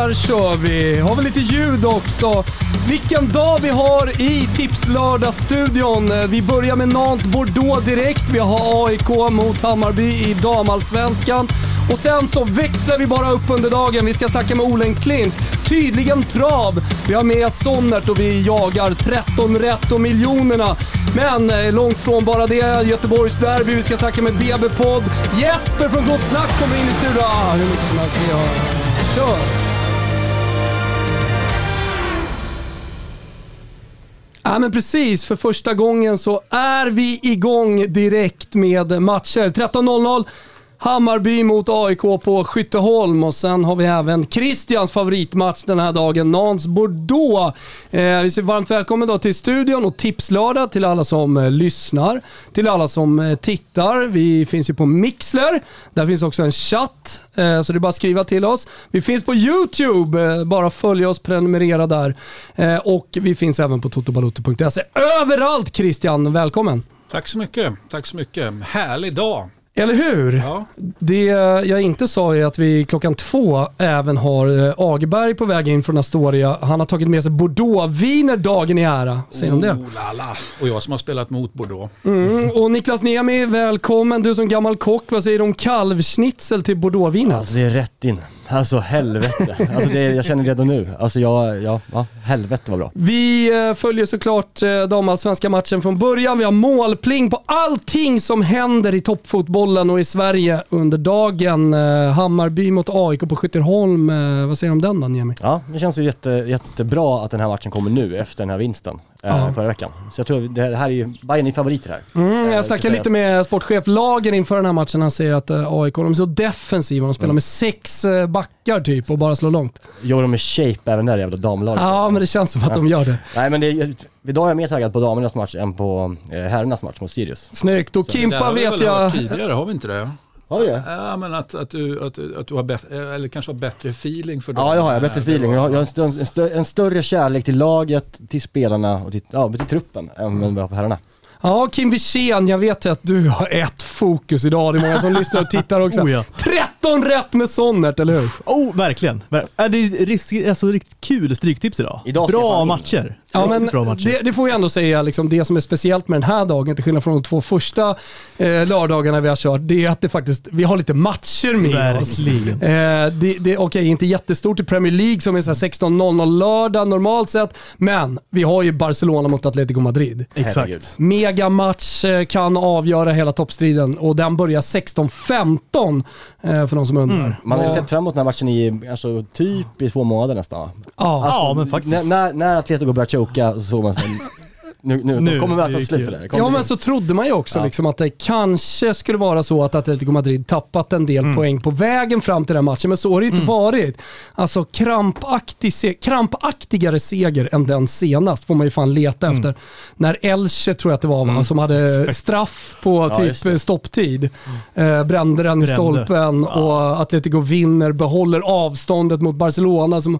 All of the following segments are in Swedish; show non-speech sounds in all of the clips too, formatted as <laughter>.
Där kör vi! Har vi lite ljud också. Vilken dag vi har i Tipslördag-studion. Vi börjar med Nantes Bordeaux direkt. Vi har AIK mot Hammarby i damallsvenskan. Och sen så växlar vi bara upp under dagen. Vi ska snacka med Olen Klint. Tydligen trav. Vi har med Sonnert och vi jagar 13 rätt och miljonerna. Men eh, långt från bara det. Göteborgs derby. Vi ska snacka med BB-podd. Jesper från Gott Snack kommer in i studion. Ah, hur mycket som helst vi har. Kör! Ja men precis, för första gången så är vi igång direkt med matcher. 13.00 Hammarby mot AIK på Skytteholm och sen har vi även Christians favoritmatch den här dagen, Nans Bordeaux. Eh, vi säger varmt välkommen då till studion och Tipslördag till alla som eh, lyssnar, till alla som eh, tittar. Vi finns ju på Mixler, där finns också en chatt, eh, så det är bara att skriva till oss. Vi finns på YouTube, eh, bara följ oss, prenumerera där. Eh, och vi finns även på totobaloto.se. Överallt Christian, välkommen! Tack så mycket. Tack så mycket. Härlig dag. Eller hur? Ja. Det jag inte sa är att vi klockan två även har eh, Agerberg på väg in från Astoria. Han har tagit med sig Bordeaux-viner dagen i ära. Säger de det? Oh, lala. Och jag som har spelat mot Bordeaux. Mm. Och Niklas Niemi, välkommen. Du som gammal kock, vad säger du om kalvschnitzel till Bordeauxvinet? Alltså det är rätt in. Alltså helvete. Alltså det, jag känner redan nu. Alltså jag, ja, ja, helvete vad bra. Vi eh, följer såklart eh, damallsvenska matchen från början. Vi har målpling på allting som händer i toppfotbollen och i Sverige under dagen. Eh, Hammarby mot AIK på Skytterholm. Eh, vad säger du om den då Niemi? Ja, det känns ju jätte, jättebra att den här matchen kommer nu efter den här vinsten Ja. förra veckan. Så jag tror det det här är ju, Bayern är favoriter här. Mm, Eh, jag ska snackade lite med sportchef Lager inför den här matchen. Han säger att eh, AIK de är så defensiva. De spelar med sex eh, backar typ och bara slår långt. Gör de med shape även där jävla damlaget? Ja, men det känns som att de gör det. Nej men det, idag är jag mer taggad på damernas match än på eh, herrarnas match mot Sirius. Snyggt. Och Kimpa vet jag... tidigare, har vi inte det? Har vi det? Ja, men att, att, du, att, att du har bättre, eller kanske har bättre feeling för dem. Ja, det har jag. Bättre feeling. Jag har, jag har en, stö, en, stö, en större kärlek till laget, till spelarna och till, ja, till truppen än vad jag har på herrarna. Ja, Kim Wirsén, jag vet att du har ett fokus idag. Det är många som lyssnar och tittar också. Oh ja. 13 rätt med Sonnert, eller hur? Oh, verkligen. Ver- Äh, det är risk, alltså, riktigt kul stryktips idag. Idag bra matcher. Ja, men bra matcher. det, det får jag ändå säga, liksom, det som är speciellt med den här dagen, till skillnad från de två första eh, lördagarna vi har kört, det är att det faktiskt, vi har lite matcher med oss. Verkligen. Eh, det, det, Okej, inte jättestort i Premier League som är så här 16.00 lördag normalt sett, men vi har ju Barcelona mot Atletico Madrid. Exakt. Megamatch eh, kan avgöra hela toppstriden och den börjar 16.15 eh, för de som undrar. Man har ju Vad- sett fram emot den här matchen i, alltså, typ i två månader nästan? Ja. Ja, men faktiskt. När, när, när Atletico börjar choka så såg man sen, <laughs> nu, nu, Nu, kommer är sluta där. Kommer Ja men så trodde man ju också Ja. liksom att det kanske skulle vara så att Atletico Madrid tappat en del poäng på vägen fram till den matchen, men så har det ju inte varit. Alltså krampaktig se- krampaktigare seger än den senast får man ju fan leta efter. När Elche tror jag att det var va, som hade <laughs> straff på Ja, typ stopptid. Eh, brände den i stolpen och Atletico vinner, behåller avståndet mot Barcelona som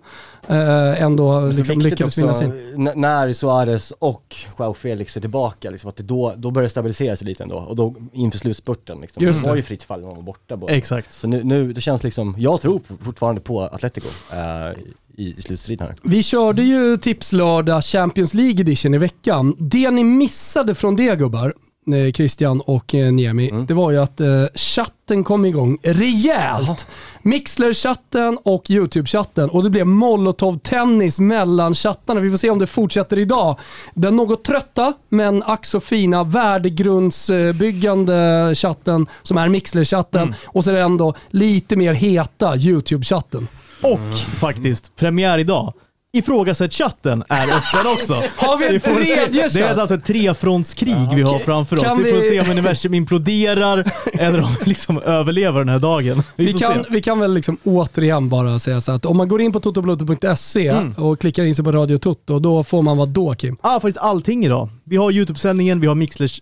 eh, ändå Så liksom lyckades vinna sin. när Suarez och Joao Felix är tillbaka, liksom, att det då, då börjar det stabilisera sig lite ändå. Och då inför slutspurten, liksom. Just det var ju fritt fall när de var borta båda. Exakt. Så nu, nu, det känns liksom, jag tror fortfarande på Atletico eh, i, i slutstriden här. Vi körde ju Tipslördag Champions League edition i veckan. Det ni missade från det gubbar, Christian och eh, Niemi, det var ju att eh, chatten kom igång rejält. Mixler-chatten och YouTube-chatten och det blev molotov-tennis mellan chattarna. Vi får se om det fortsätter idag. Den något trötta men ack så fina värdegrundsbyggande chatten som är Mixler-chatten och så är det ändå lite mer heta YouTube-chatten. Och faktiskt, premiär idag. Ifrågasätt chatten är öppen också. <laughs> Har vi en tredje Det är chatt? alltså ett trefrontskrig vi har framför oss. Kan vi får vi- se om universum imploderar <laughs> eller om vi liksom överlever den här dagen. Vi, Vi kan, se. vi kan väl liksom återigen bara säga så att om man går in på totobloto.se Mm. och klickar in sig på Radio Toto, då får man vad då Kim? Ah, faktiskt allting idag. Vi har YouTube-sändningen, vi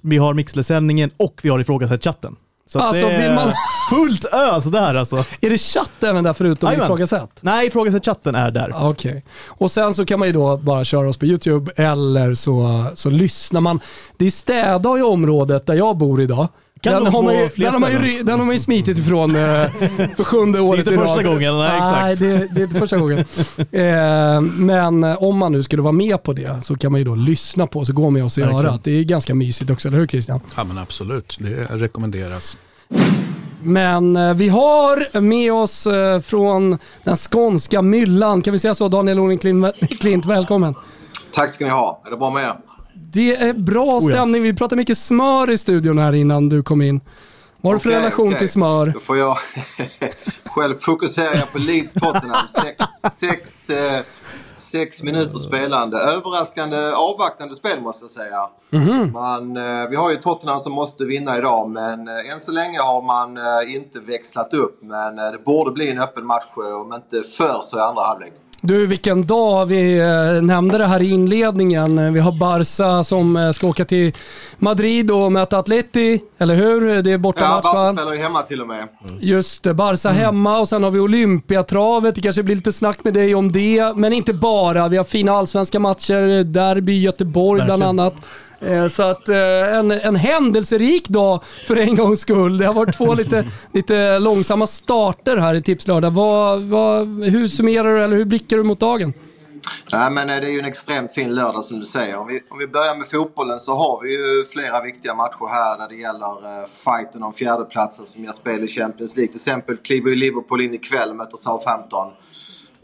vi har Mixler-sändningen och vi har ifrågasätt chatten. Så Alltså, det är vill man- fullt ös där alltså. Är det chatt även där förutom ifrågasätt? Nej, ifrågasätt chatten är där. Okej. Och sen så kan man ju då bara köra oss på YouTube eller så, så lyssnar man. Det städar i området där jag bor idag. Kan den, har man ju, den, har man ju, den har man ju smitit ifrån eh, för sjunde året inte i första rad. gången, nej, nej exakt. det, det är inte första gången. <laughs> Eh, men om man nu skulle vara med på det så kan man ju då lyssna på så går med oss i Verkligen. örat. Det är ganska mysigt också, eller hur Christian? Ja men absolut, det rekommenderas. Men eh, vi har med oss från den skånska myllan, kan vi säga så? Daniel Klint, Klint, välkommen. Tack ska ni ha. Är det bra med er? Det är bra ja. stämning. Vi pratade mycket smör i studion här innan du kom in. Vad har du för relation okej. till smör? Då får jag... <laughs> Själv fokuserar jag på Leeds Tottenham. Sex, sex, eh, sex minuter spelande. Överraskande avvaktande spel måste jag säga. Mhm. Man, eh, vi har ju Tottenham som måste vinna idag men eh, än så länge har man eh, inte växlat upp. Men eh, det borde bli en öppen match eh, om inte för så i andra halvlek. Du, vilken dag. Vi eh, nämnde det här i inledningen. Eh, Vi har Barca som eh, ska åka till Madrid och möta Atleti, eller hur? Det är Ja, bortamatch Barca va? spelar ju hemma till och med. Just det, Barca hemma och sen har vi Olympiatravet. Det kanske blir lite snack med dig om det, men inte bara. Vi har fina allsvenska matcher, derby i Göteborg bland Verkligen. annat. Eh, Så att eh, en, en händelserik dag för en gångs skull. Det har varit två lite, <laughs> lite långsamma starter här i Tipslördag. Vad, vad, hur summerar du eller hur blickar du mot dagen? Nej, men eh, det är ju en extremt fin lördag som du säger. Om vi, om vi börjar med fotbollen så har vi ju flera viktiga matcher här när det gäller eh, fighten om fjärdeplatsen som ger spel i Champions League. Till exempel kliver ju Liverpool in ikväll och möter Southampton.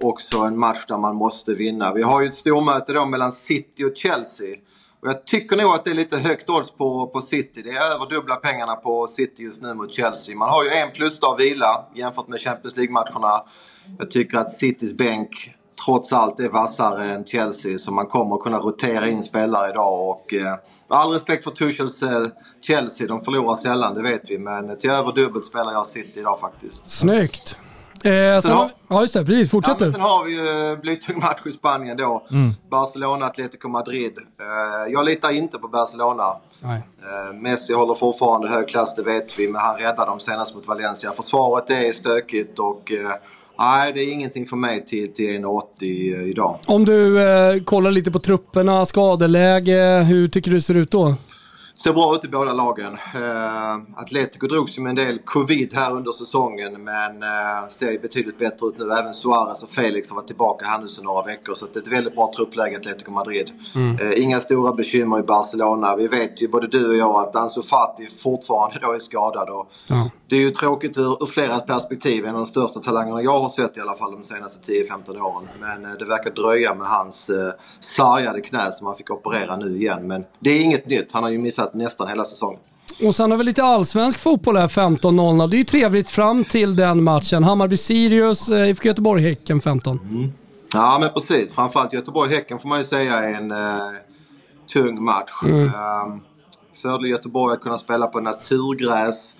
Också en match där man måste vinna. Vi har ju ett stormöte då mellan City och Chelsea. Och jag tycker nog att det är lite högt odds på, på City. Det är över dubbla pengarna på City just nu mot Chelsea. Man har ju en plusdag vila jämfört med Champions League-matcherna. Jag tycker att Citys bänk trots allt är vassare än Chelsea så man kommer kunna rotera in spelare idag. Och, eh, all respekt för Tuchels eh, Chelsea, de förlorar sällan, det vet vi. Men till över dubbelt spelar jag City idag faktiskt. Snyggt. Eh, sen har- ja just det, precis. Fortsätt Ja, sen har vi ju blytung match i Spanien då. Barcelona, Atletico Madrid. Eh, jag litar inte på Barcelona. Eh, Messi håller fortfarande hög klass, det vet vi, men han räddade dem senast mot Valencia. Försvaret är stökigt och eh, nej, det är ingenting för mig till, till 1,80 eh, idag. Om du eh, kollar lite på trupperna, skadeläge, hur tycker du det ser ut då? Ser bra ut i båda lagen. Eh, Atletico drogs ju med en del covid här under säsongen men eh, ser betydligt bättre ut nu. Även Suarez och Felix har varit tillbaka här nu sedan några veckor så det är ett väldigt bra truppläge Atletico Madrid. Eh, inga stora bekymmer i Barcelona. Vi vet ju både du och jag att Ansu Fati fortfarande då är skadad. Och Ja. Det är ju tråkigt ur, ur flera perspektiv. En av de största talangerna jag har sett i alla fall de senaste 10-15 åren. Men eh, det verkar dröja med hans eh, sargade knä som han fick operera nu igen. Men det är inget nytt. Han har ju missat nästan hela säsongen. Och sen har vi lite allsvensk fotboll här 15.00. Det är ju trevligt fram till den matchen. Hammarby-Sirius, eh, IFK Göteborg-Häcken 15. Ja men precis. Framförallt Göteborg-Häcken får man ju säga är en eh, tung match. Mm. Fördel Göteborg att kunna spela på naturgräs.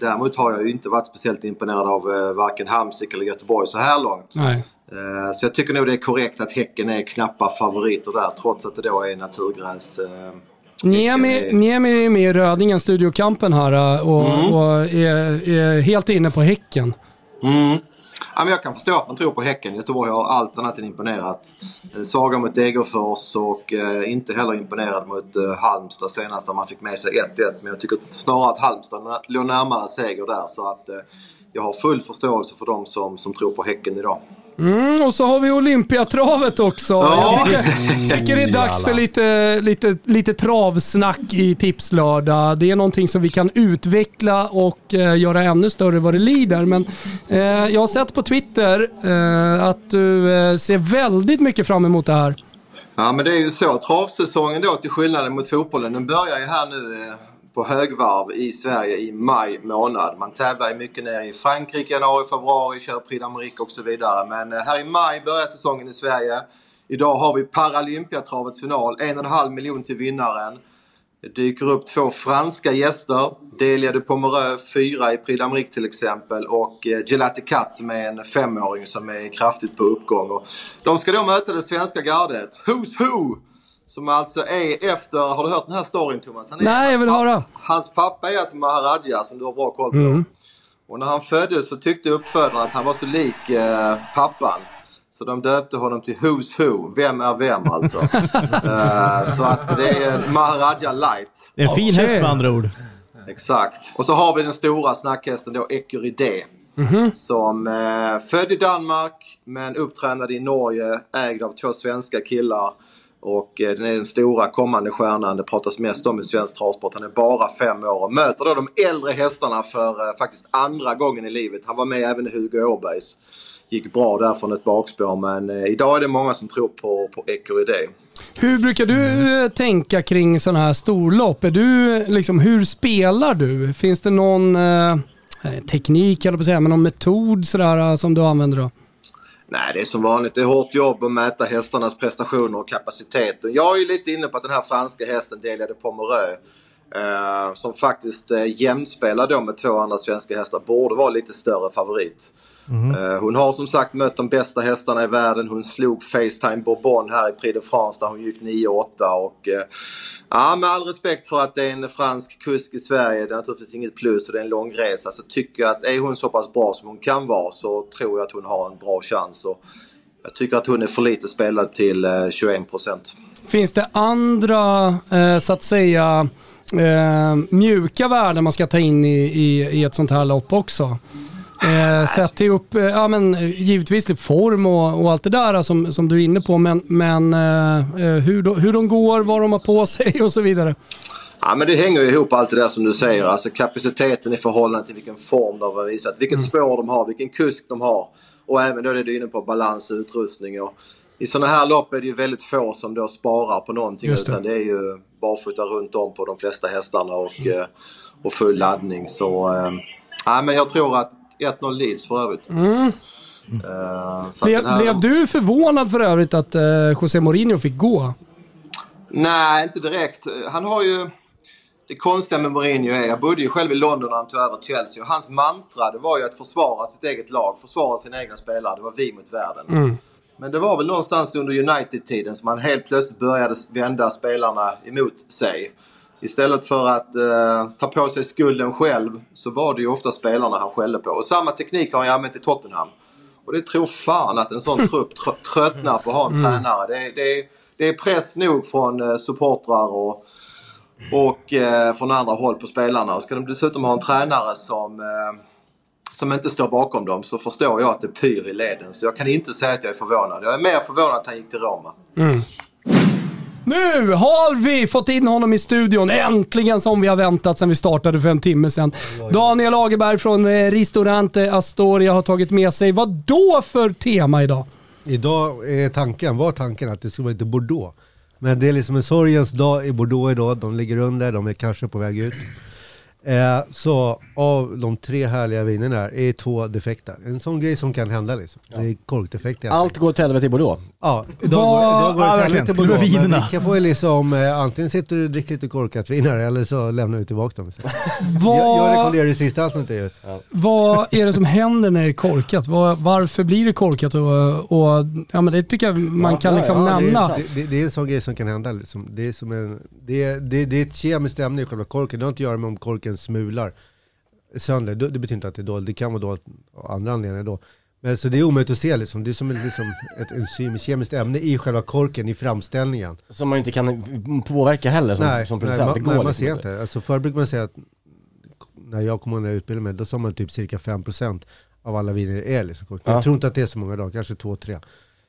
Däremot har jag ju inte varit speciellt imponerad av eh, varken Hamsik eller Göteborg så här långt. Nej. Eh, Så jag tycker nog det är korrekt att Häcken är knappa favoriter där trots att det då är naturgräs. eh, Niemi, är- Niemi är med i Rödingen, studiokampen här och, Mm. och är, är helt inne på Häcken. Mm. Ja, men jag kan förstå att man tror på Häcken. Göteborg har allt annat än imponerat. Eh, Saga mot Degerfors och eh, inte heller imponerad mot eh, Halmstad senast där man fick med sig 1-1. Men jag tycker snarare att Halmstad låg närmare seger där. Så att eh, jag har full förståelse för dem som, som tror på Häcken idag. Mm, och så har vi Olympiatravet också. Ja. Jag tycker, tycker det är dags för lite, lite, lite travsnack i Tipslördag. Det är någonting som vi kan utveckla och eh, göra ännu större vad det lider. Men eh, jag har sett på Twitter eh, att du eh, ser väldigt mycket fram emot det här. Ja men det är ju så. Travsäsongen då till skillnad mot fotbollen den börjar ju här nu eh, på högvarv i Sverige i maj månad. Man tävlar ju mycket nere i Frankrike, januari, februari, kör Prix d'Amérique och så vidare. Men eh, här i maj börjar säsongen i Sverige. Idag har vi Paralympiatravets final, en och en halv miljon till vinnaren. Det dyker upp två franska gäster. Delia de Pomereux, fyra i Prix d'Amérique till exempel. Och eh, Gelati Cat som är en femåring som är kraftigt på uppgång. Och de ska då möta det svenska gardet. Who's Who! Som alltså är efter, har du hört den här storyn Thomas? Han är, Nej, jag vill hans höra. pappa- Hans pappa är alltså Maharaja som du har bra koll på. Och när han föddes så tyckte uppfödaren att han var så lik eh, pappan. Så de döpte honom till Who's Who. Vem är vem alltså? <laughs> Eh, så att det är Maharaja light. Det är en fin häst med andra ord. Exakt. Och så har vi den stora snackhästen då, Ecurydé. Som eh, född i Danmark men upptränad i Norge, ägd av två svenska killar. Och eh, den är den stora kommande stjärnan. Det pratas mest om i svensk travsport. Han är bara fem år och möter då de äldre hästarna för eh, faktiskt andra gången i livet. Han var med även i Hugo Åbergs. Gick bra där från ett bakspår men eh, idag är det många som tror på, på Ecurydé. Hur brukar du tänka kring sådana här storlopp? Är du, liksom, hur spelar du? Finns det någon eh, teknik, eller på att säga, men någon metod sådär, som du använder då? Nej, det är som vanligt. Det är hårt jobb att mäta hästarnas prestationer och kapacitet. Jag är ju lite inne på att den här franska hästen Delia de Pomereux eh, som faktiskt eh, jämspelar då med två andra svenska hästar borde vara lite större favorit. Eh, hon har som sagt mött de bästa hästarna i världen. Hon slog Facetime Bourbon här i Prix de France där hon gick 9-8 och eh, ja, med all respekt för att det är en fransk kusk i Sverige, det är naturligtvis inget plus och det är en lång resa, så tycker jag att är hon så pass bra som hon kan vara så tror jag att hon har en bra chans. Och jag tycker att hon är för lite spelad till eh, 21 procent. Finns det andra, eh, så att säga, eh, mjuka värden man ska ta in i, i, i ett sånt här lopp också? Eh, sett till upp, eh, ja men eh, givetvis till form och, och allt det där som, som du är inne på, men, men eh, eh, hur, de, hur de går, vad de har på sig och så vidare. Ja men det hänger ju ihop allt det där som du säger. Alltså kapaciteten i förhållande till vilken form de har visat. Vilket spår de har, vilken kusk de har. Och även då det du är inne på balans och utrustning. Och I sådana här lopp är det ju väldigt få som då sparar på någonting. Just det. Utan det är ju barfota runt om på de flesta hästarna och, eh, och full laddning. Så eh, ja, men jag tror att 1-0 Leeds för övrigt. Så att Blev, här- blev du förvånad för övrigt att eh, José Mourinho fick gå? Nej, inte direkt. Han har ju... Det konstiga med Mourinho är, jag bodde ju själv i London när han tog över Chelsea och hans mantra det var ju att försvara sitt eget lag, försvara sina egna spelare. Det var vi mot världen. Men det var väl någonstans under United-tiden som han helt plötsligt började vända spelarna emot sig. Istället för att eh, ta på sig skulden själv så var det ju ofta spelarna han skällde på. Och samma teknik har han ju använt i Tottenham. Och det tror fan att en sån trupp trö- tröttnar på att ha en tränare. Det, det, det är press nog från eh, supportrar och, och eh, från andra håll på spelarna. Och ska de dessutom ha en tränare som, eh, som inte står bakom dem så förstår jag att det pyr i leden. Så jag kan inte säga att jag är förvånad. Jag är mer förvånad att han gick till Roma. Nu har vi fått in honom i studion, äntligen som vi har väntat sedan vi startade för en timme sedan. Daniel Lagerberg från eh, Ristorante Astoria har tagit med sig, vad då för tema idag? Idag är tanken, var tanken att det skulle vara lite Bordeaux. Men det är liksom en sorgens dag i Bordeaux idag. De ligger under, de är kanske på väg ut. Eh, så av de tre härliga vinerna här är två defekta. En sån grej som kan hända liksom. Det är korkdefekt. Allt går till helvete i Bordeaux. Ja, idag Vad- går, idag går Ja, det till och med Bordeaux. Men vi kan få liksom, eh, antingen sitter du och dricker lite korkat vin här eller så lämnar vi tillbaka dem. <laughs> Jag, jag Vad, rekommenderar det sista alternativet. vad är det som händer när det är korkat? Vad, varför blir det korkat? Och, och, ja, men det tycker jag man kan ja, liksom Ja, det, nämna. är, det, det är en sån grej som kan hända. Liksom. Det, är som en, det, är, det, det är ett kemiskt ämne i själva korken. Det har inte att göra med om korken smular sönder. Det, det betyder inte att det är dåligt. Det kan vara dåligt av andra anledningar då. Men så det är omöjligt att se liksom. Det är som ett, liksom, ett enzym, ett kemiskt ämne i själva korken i framställningen. Som man inte kan påverka heller som, nej, som nej, producent. man, det går nej, man liksom ser inte. Alltså förr brukade man säga att när jag kom ihåg när jag utbildade mig, då sa man typ cirka 5% av alla viner är liksom kork. Ja. Jag tror inte att det är så många idag, kanske 2-3.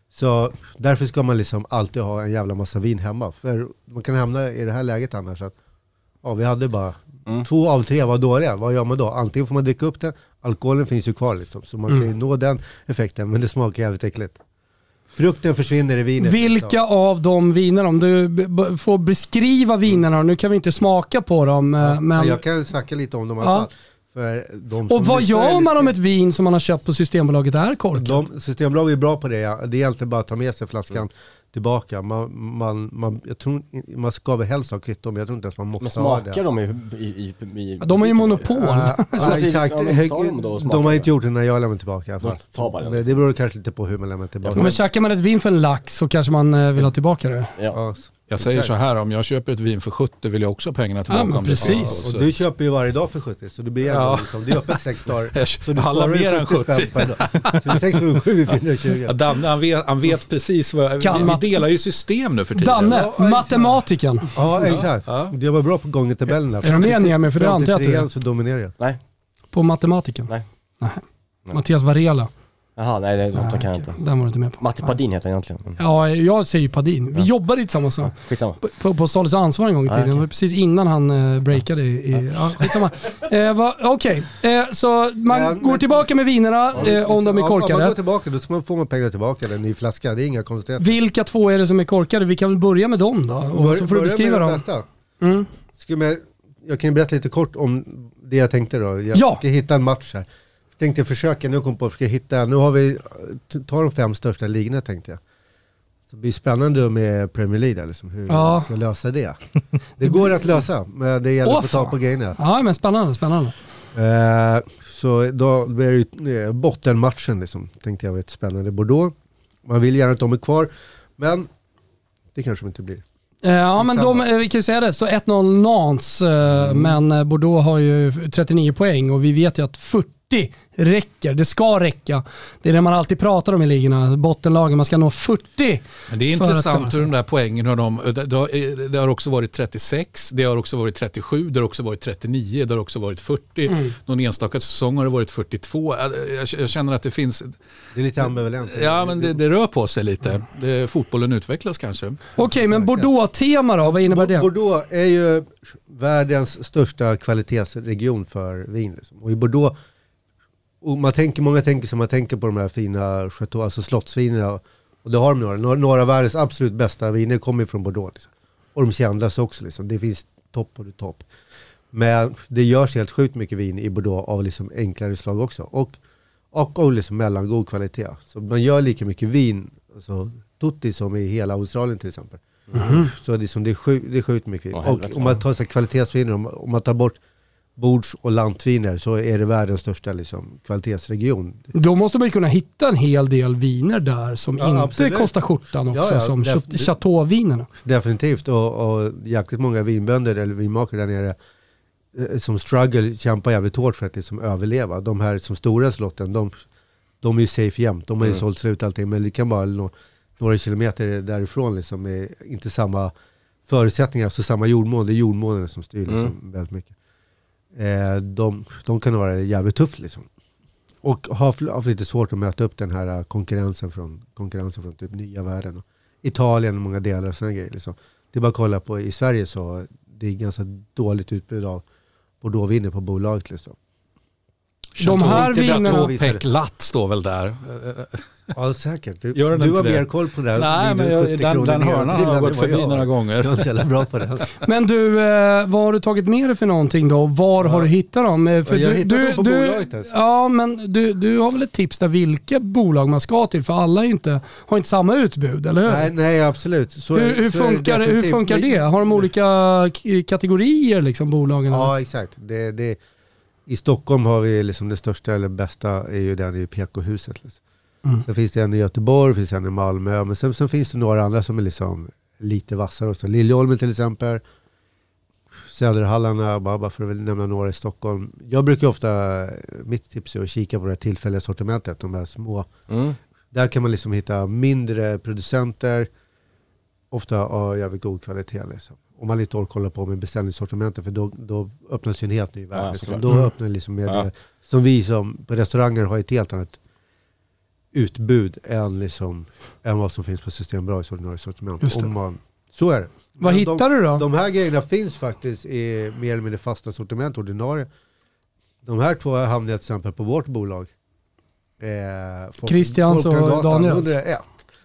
Så därför ska man liksom alltid ha en jävla massa vin hemma. För man kan hamna i det här läget annars att ja, vi hade bara Mm. två av tre var dåliga. Vad gör man då? Antingen får man dricka upp det, alkoholen finns ju kvar liksom. Så man kan Mm. ju nå den effekten, men det smakar jävligt äckligt. Frukten försvinner i vinet. Vilka liksom. av de vinerna, om du får beskriva vinerna, nu kan vi inte smaka på dem, eh, Ja, men... Jag kan snacka lite om dem i alla fall. Och vad gör man om ett vin som man har köpt på Systembolaget är korkat? De, Systembolaget är bra på det, ja. det är egentligen bara att ta med sig flaskan tillbaka. Man, man, man, jag tror, man ska väl helst ha kvitto, men jag tror inte ens man måste Men ha smakar det. de i, i, i, i Ja, de har ju monopol. Ja, ja, Så- exakt. ja, men de då och smakar de har inte gjort det när jag lämnade tillbaka bara det. Men det beror kanske lite på hur man lämnar tillbaka. Men käkar man ett vin för en lax så kanske man eh, vill ha tillbaka det. Ja. Ja, Jag säger Exakt. så här, om jag köper ett vin för 70 vill jag också ha pengarna tillbaka. det precis. ska- Och du köper ju varje dag för 70 så du blir Ja. ja. liksom, det är öppet sex dagar. <laughs> Så du ju mer än 70 spänn 70. per dag. Så det är 6 gånger 7 är 420. Ja, Danne, han vet, han vet precis vad... Kan vi, man- vi delar ju system nu för tiden. Danne, Ja, matematiken. Ja, exakt. Ja. Jag var bra på gångertabellerna. Är du med med? För det antar jag att du är. så dominerar jag. Nej. På matematiken? Nej. Nej. Nej. Mattias Varela. Jaha, nej det Nej, kan jag inte. Den var du inte med på. Matti Padin heter han egentligen. Mm. Ja, jag säger ju Padin. Vi Ja. jobbade tillsammans så. Skitsamma. på, på, på Salis ansvar en gång i Ja, tiden. Det okej. var precis innan han uh, breakade i... i ja, skitsamma. Eh, Okej, eh, så man Men- går men- tillbaka med vinerna eh, om de är Om man går korkade. tillbaka då ska man få man pengar tillbaka, en ny flaska. Det är inga konstigheter. Vilka två är det som är korkade? Vi kan väl börja med dem då. Och Bör- så får du beskriva med de dem. bästa. Mm. Ska jag, jag kan ju berätta lite kort om det jag tänkte då. Jag Ja. ska hitta en match här. Tänkte försöka, nu kom på att försöka hitta, nu har vi, ta de fem största ligorna tänkte jag. Så det blir spännande med Premier League liksom, hur Ja. vi ska lösa det. Det går att lösa, men det gäller att få tag på grejerna. Ja, men spännande, spännande. Eh, så då blir det eh, bottenmatchen liksom, tänkte jag var ett spännande Bordeaux. Man vill gärna att de är kvar, men det kanske de inte blir. Eh, ja, men de, eh, vi kan ju säga det, står 1-0 Nantes, eh, men Bordeaux har ju 39 poäng och vi vet ju att 40 räcker. Det ska räcka. Det är det man alltid pratar om i ligorna, bottenlagen. Man ska nå 40. Men det är intressant hur de där poängen har de, det, har, det har också varit 36, det har också varit 37, det har också varit 39, det har också varit 40. Mm. Någon enstaka säsong har det varit 42. Jag, jag, jag känner att det finns, Det är lite ambivalent. ja men det, det rör på sig lite. Det, fotbollen utvecklas kanske. Okej, men Bordeaux-tema då? Vad innebär det? Bordeaux är ju världens största kvalitetsregion för vin. Liksom. Och i Bordeaux, och man tänker, många tänker som man tänker på de här fina chateau, alltså slottsvinerna. Och det har de några. Några, några av världens absolut bästa viner kommer från Bordeaux. Liksom. Och de kändas också. Liksom. Det finns topp och topp. Men det görs helt sjukt mycket vin i Bordeaux av liksom enklare slag också. Och, och av liksom mellangod kvalitet. Så man gör lika mycket vin, alltså tutti som i hela Australien till exempel. Så det är, liksom, det är, sjukt, det är sjukt mycket vin. Åh, och om man tar så kvalitetsviner, om, om man tar bort bords och lantviner så är det världens största liksom, kvalitetsregion. Då måste man ju kunna hitta en hel del viner där som Ja, inte absolut. kostar skjortan också, Ja, ja, som def- ch- chateauvinerna. Definitivt. Och, och jäkligt många vinbönder eller vinmakare där nere eh, som struggle kämpar jävligt hårt för att liksom överleva. De här som stora slotten, de, de är ju safe jämt. De har ju Mm. sålt slut allting. Men det kan bara nå, några kilometer därifrån liksom är inte samma förutsättningar, alltså samma jordmån. Det är jordmånen som styr liksom Mm. väldigt mycket. Eh, de, de kan vara jävligt tufft liksom. Och har haft lite svårt att möta upp den här eh, konkurrensen från, konkurrensen från typ nya världen. Och Italien och många delar och sådana grejer. Liksom. Det är bara att kolla på i Sverige så det är ganska dåligt utbud av Bordeauxviner på bolaget. Liksom. De här vinerna... två- står väl där. Ja säkert. Du, Gör den du har mer koll på det här. Nej, men jag, den, den hörnan har jag gått förbi några gånger. Jag är så bra på det. <laughs> Men du, eh, vad har du tagit med dig för någonting då? Var har du hittat dem? Eh, För Ja, jag du, hittade du, dem på du, bolaget alltså. Ja, men du, du har väl ett tips där vilka bolag man ska till? För alla inte, har inte samma utbud, eller hur? Nej, nej absolut. Så hur, hur, så är det funkar, hur funkar det? Har de olika kategorier, liksom, bolagen? eller? Ja, exakt. Det, det, I Stockholm har vi liksom det största eller bästa är ju den i PK-huset. Liksom. Mm. Sen finns det en i Göteborg, finns en i Malmö, men sen, sen finns det några andra som är liksom lite vassare också. Liljeholmen till exempel, Söderhallarna, bara, för att nämna några i Stockholm. Jag brukar ofta, mitt tips är att kika på det här tillfälliga sortimentet, de här små. Mm. Där kan man liksom hitta mindre producenter, ofta av jävligt god kvalitet. Liksom. Om man inte orkar hålla på med beställningssortimentet för då, då öppnas ju en helt ny värld. Ja, liksom. Då Mm. öppnar liksom med Ja. det, som vi som på restauranger har ett helt annat utbud än, liksom, än vad som finns på Systembolagets ordinarie sortiment. Om man, så är det. Vad Men hittar du då? de, de här grejerna finns faktiskt i mer eller mindre fasta sortiment, ordinarie. De här två hamnar till exempel på vårt bolag. Eh, Folk- Christians och Daniels. 101.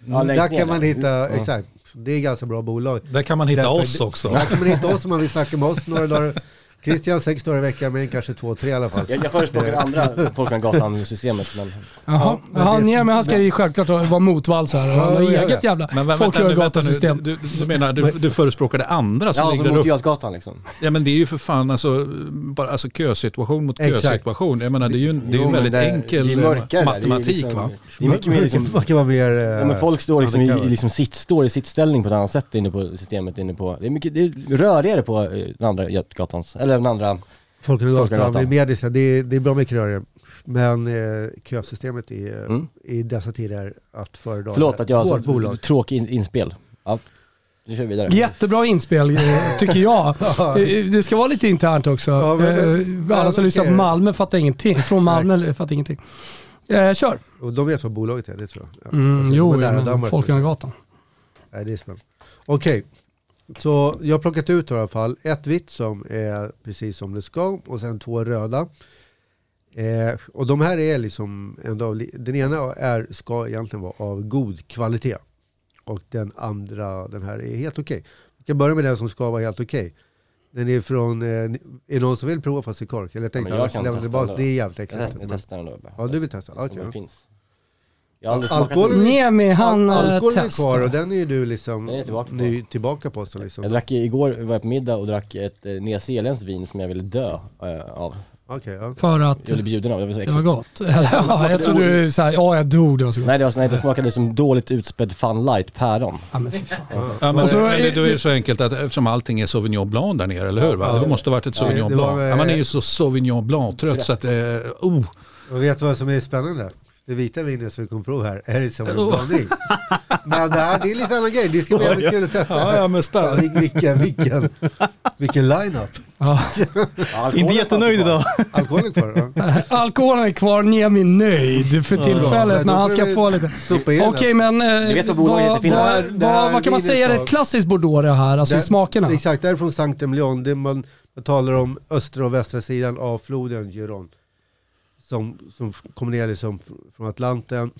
Ja, Där kan man hitta, Ja. exakt. Det är ganska bra bolag. Där kan man hitta Därför- oss också. Där kan man hitta oss om man vill snacka med oss några dagar. Christian sex dagar i veckan, men kanske två, tre i alla fall. Jag, jag förespråkar det andra Folkungagatan-systemet men Jaha, Ja, men ja, det- Niemi han ska ju självklart vara motvalls här och Ja, ha jag vet. eget jävla Men folkgårdatasystem. du, du menar, du, du förespråkar det andra som Ja, ligger alltså mot? Götgatan liksom. Ja men det är ju för fan alltså, bara, alltså kösituation mot Exakt. kösituation. Jag menar det är ju en, det är ju Jo, en men väldigt det- enkel det är mörkare där. Det är matematik liksom- va? Det är mycket mer liksom, Man kan vara mer... eh, ja, men folk står liksom i, undercover. i liksom sitt, står i sittställning på ett annat sätt inne på systemet inne på, det är mycket, det är rörigare på eh, den andra Götgatans, eller den andra, Folkungagatan, är medis, det är, det är bra mycket rörigare. Men eh, kösystemet är Mm. i dessa tider att föredra. förlåt att jag har så bolag. tråkig in, inspel. Ja, nu kör vi vidare. Jättebra inspel eh, tycker jag. <laughs> Eh, Det ska vara lite internt också. Ja, men- Eh, Alla som lyssnar på. Malmö fattar ingenting. Från Malmö fattar ingenting. Eh, kör! Och de vet vad bolaget är, det tror jag. Ja. Mm, Alltså, jo. Folkungagatan. Nej, det är spännande. Okej, så jag har plockat ut i alla fall ett vitt som är precis som det ska och sen två röda. Eh, och de här är liksom, ändå, av den ena är, ska egentligen vara av god kvalitet. Och den andra, den här är helt okej. Vi kan börja med den som ska vara helt okej. Den är från, eh, är det någon som vill prova fast i kork? Eller jag tänkte men jag annars lämna tillbaka, det är jävligt Jag, äckligt. test, jag testar den då. bara. Ja, du vill testa? Okej. den finns. Jag har aldrig Alkohol- smakat den. Niemi han Al- eh, Alkoholen är kvar och testar. den är ju du liksom Den är tillbaka på. ny tillbaka på. Så liksom. Jag drack igår, var jag på middag och drack ett eh, nyzeeländskt vin som jag ville dö eh, av. Okej, ja. För att Jag blev bjuden av, det var så det var äckligt. gott. Eller, <laughs> ja, jag trodde du såhär, ja jag dog, det var så gott. Nej det var så, nej, det smakade som dåligt utspädd Fun Light päron. Ja, men fy fan. Ja, men, Och så- men det, då är det så enkelt att eftersom allting är Sauvignon Blanc där nere, eller hur? Va? Ja. Det måste ha varit ett Ja, Sauvignon det var, Blanc. Ja, man är eh, ju så Sauvignon Blanc-trött så att, eh, oh. Och vet du vad som är spännande? Det vita vinet som vi kommer prova här är det som en blandning. <laughs> Men det här det är lite annan grej, det ska bli jävligt kul att testa. Ja, ja men spännande. vil- vilken, vilken, vilken line-up. Ja. Inte jättenöjd idag. Alkoholen kvar? Ja. <laughs> Alkoholen är kvar, Niemi nöjd för Ja, tillfället men när han ska få lite... Okej men eh, vet vad vad, vad, vad, kan man säga är ett klassiskt bordeaux det här, alltså i Det- smakerna? Exakt, det är från Sankt Emilion. Det man, man talar om östra och västra sidan av floden Giron. Som, som kommer ner liksom fr- från Atlanten.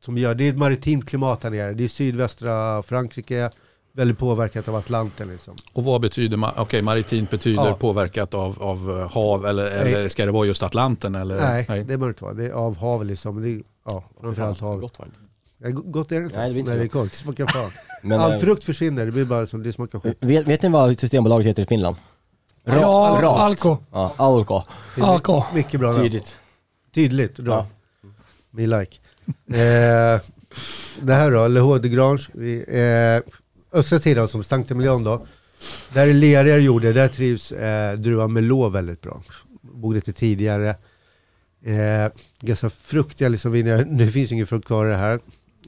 Som gör, det är ett maritimt klimat här nere. Det är sydvästra Frankrike. Väldigt påverkat av Atlanten liksom. Och vad betyder, ma- okej maritimt betyder Ja. påverkat av, av eh, hav eller, eller ska det vara just Atlanten? Eller? Nej, det behöver det inte vara. Det är av hav liksom. Det är, ja, framförallt hav. Gott var det inte. Ja, go- Gott är det inte. Nej, det inte Nej, är kort. Det smakar fan. <laughs> Men, All eh, frukt försvinner. Det blir bara som, det smakar skit. vet, vet ni vad Systembolaget heter i Finland? Ra- ja, alko. Ja, Alko. Alko. my- Mycket bra. Tydligt. Tydligt, bra. Ja. Me like. Eh, det här då, Le de Grange. Eh, östra sidan som Sankt Emilion då. Där är lerigare jordar, där trivs eh, druvan Merlot väldigt bra. Bor lite tidigare. Eh, ganska fruktiga liksom viner. Nu finns ingen frukt kvar i det här.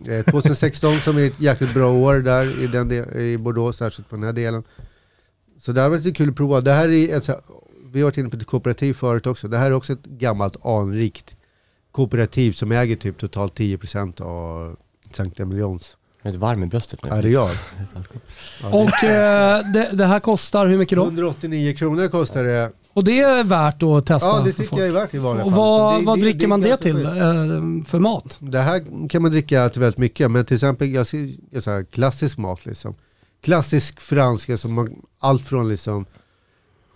Eh, 2016 som är ett jäkligt bra år där i, den del, i Bordeaux, särskilt på den här delen. Så det här var lite kul att prova. Det här är ett, vi har varit inne på ett kooperativ förut också. Det här är också ett gammalt anrikt kooperativ som äger typ totalt 10% av Sankt Emilions Jag är lite varm i bröstet nu. areal. <laughs> Och eh, det, det här kostar hur mycket då? 189 kronor kostar det. Och det är värt att testa Ja det tycker folk. jag är värt i vanliga Och fall. vad, Så det- vad det- dricker man det ganska till eh, för mat? Det här kan man dricka till väldigt mycket, men till exempel jag ser, jag säger, klassisk mat liksom. Klassisk fransk, alltså man, allt från liksom,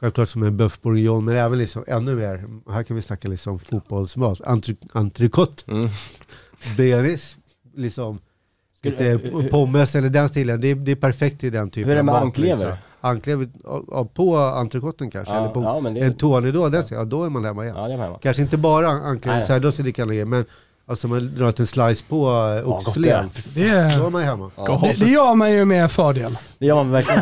självklart som en bœuf bourguignon, men även liksom ännu mer, här kan vi snacka liksom fotbollsmat, entrecote, Mm. bearnaise, liksom, lite pommes eller den stilen, det är, det är perfekt till den typen Hur är det av med mat, anklever? liksom. Anklever, ja, ja, på entrecoten kanske, eller Ja, på ja, det en tournedå, den, ja, då är man hemma igen. Ja, det är hemma. Kanske inte bara anklever, då ska det kan men alltså man drar en slice på uh, Ja, gott oxfilé. det är. Då är är, man hemma. Ja, det, det gör man ju med fördel. det gör man verkligen.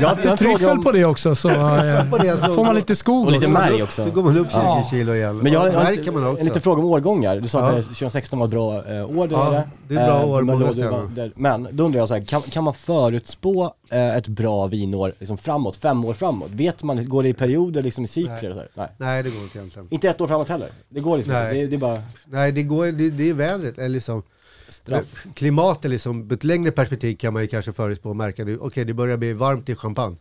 Jag har, har en fråga Tryffel om, på det också så eh, På det så- får man lite skog och lite också. märg också. Så går man upp 20 Ja. kilo igen. Men jag har, Och jag har märker man en, också. en liten fråga om årgångar. Du sa Ja. att 2016 var ett bra eh, år. Det Ja, är det. är bra Eh, år många där- Men då undrar jag så här, kan, kan man förutspå eh, ett bra vinår liksom framåt, fem år framåt? Vet man, går det i perioder liksom i cykler? Nej. Och så här? Nej. Nej det går inte egentligen. Inte ett år framåt heller. Det går liksom Nej. Det, det är bara Nej det går, det, det är vädret, eller liksom straff. klimatet liksom, på ett längre perspektiv kan man ju kanske förutspå och märka okej det börjar bli varmt i champagne.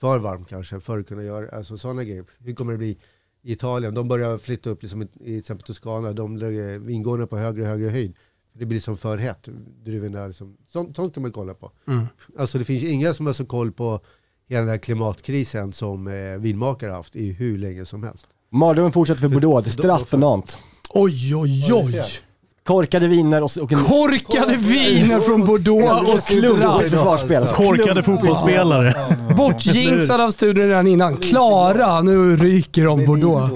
För varmt kanske, för att kunna göra alltså, sådana grejer. Hur kommer det bli i Italien? De börjar flytta upp liksom, i i till exempel Toscana, de lägger vingårdarna på högre och högre höjd. Det blir liksom för hett, druvorna liksom. Sånt, sånt kan man kolla på. Mm. Alltså det finns inga som har så koll på hela den här klimatkrisen som eh, vinmakare har haft i hur länge som helst. Mardrömmen fortsätter för Bordeaux, det är straff för Nantes. Oj, oj, oj. Korkade viner och, och en Korkade viner från Bordeaux och straff. försvarsspel. Korkade fotbollsspelare. Bortjinxad av studion redan innan. Klara, nu ryker de Bordeaux.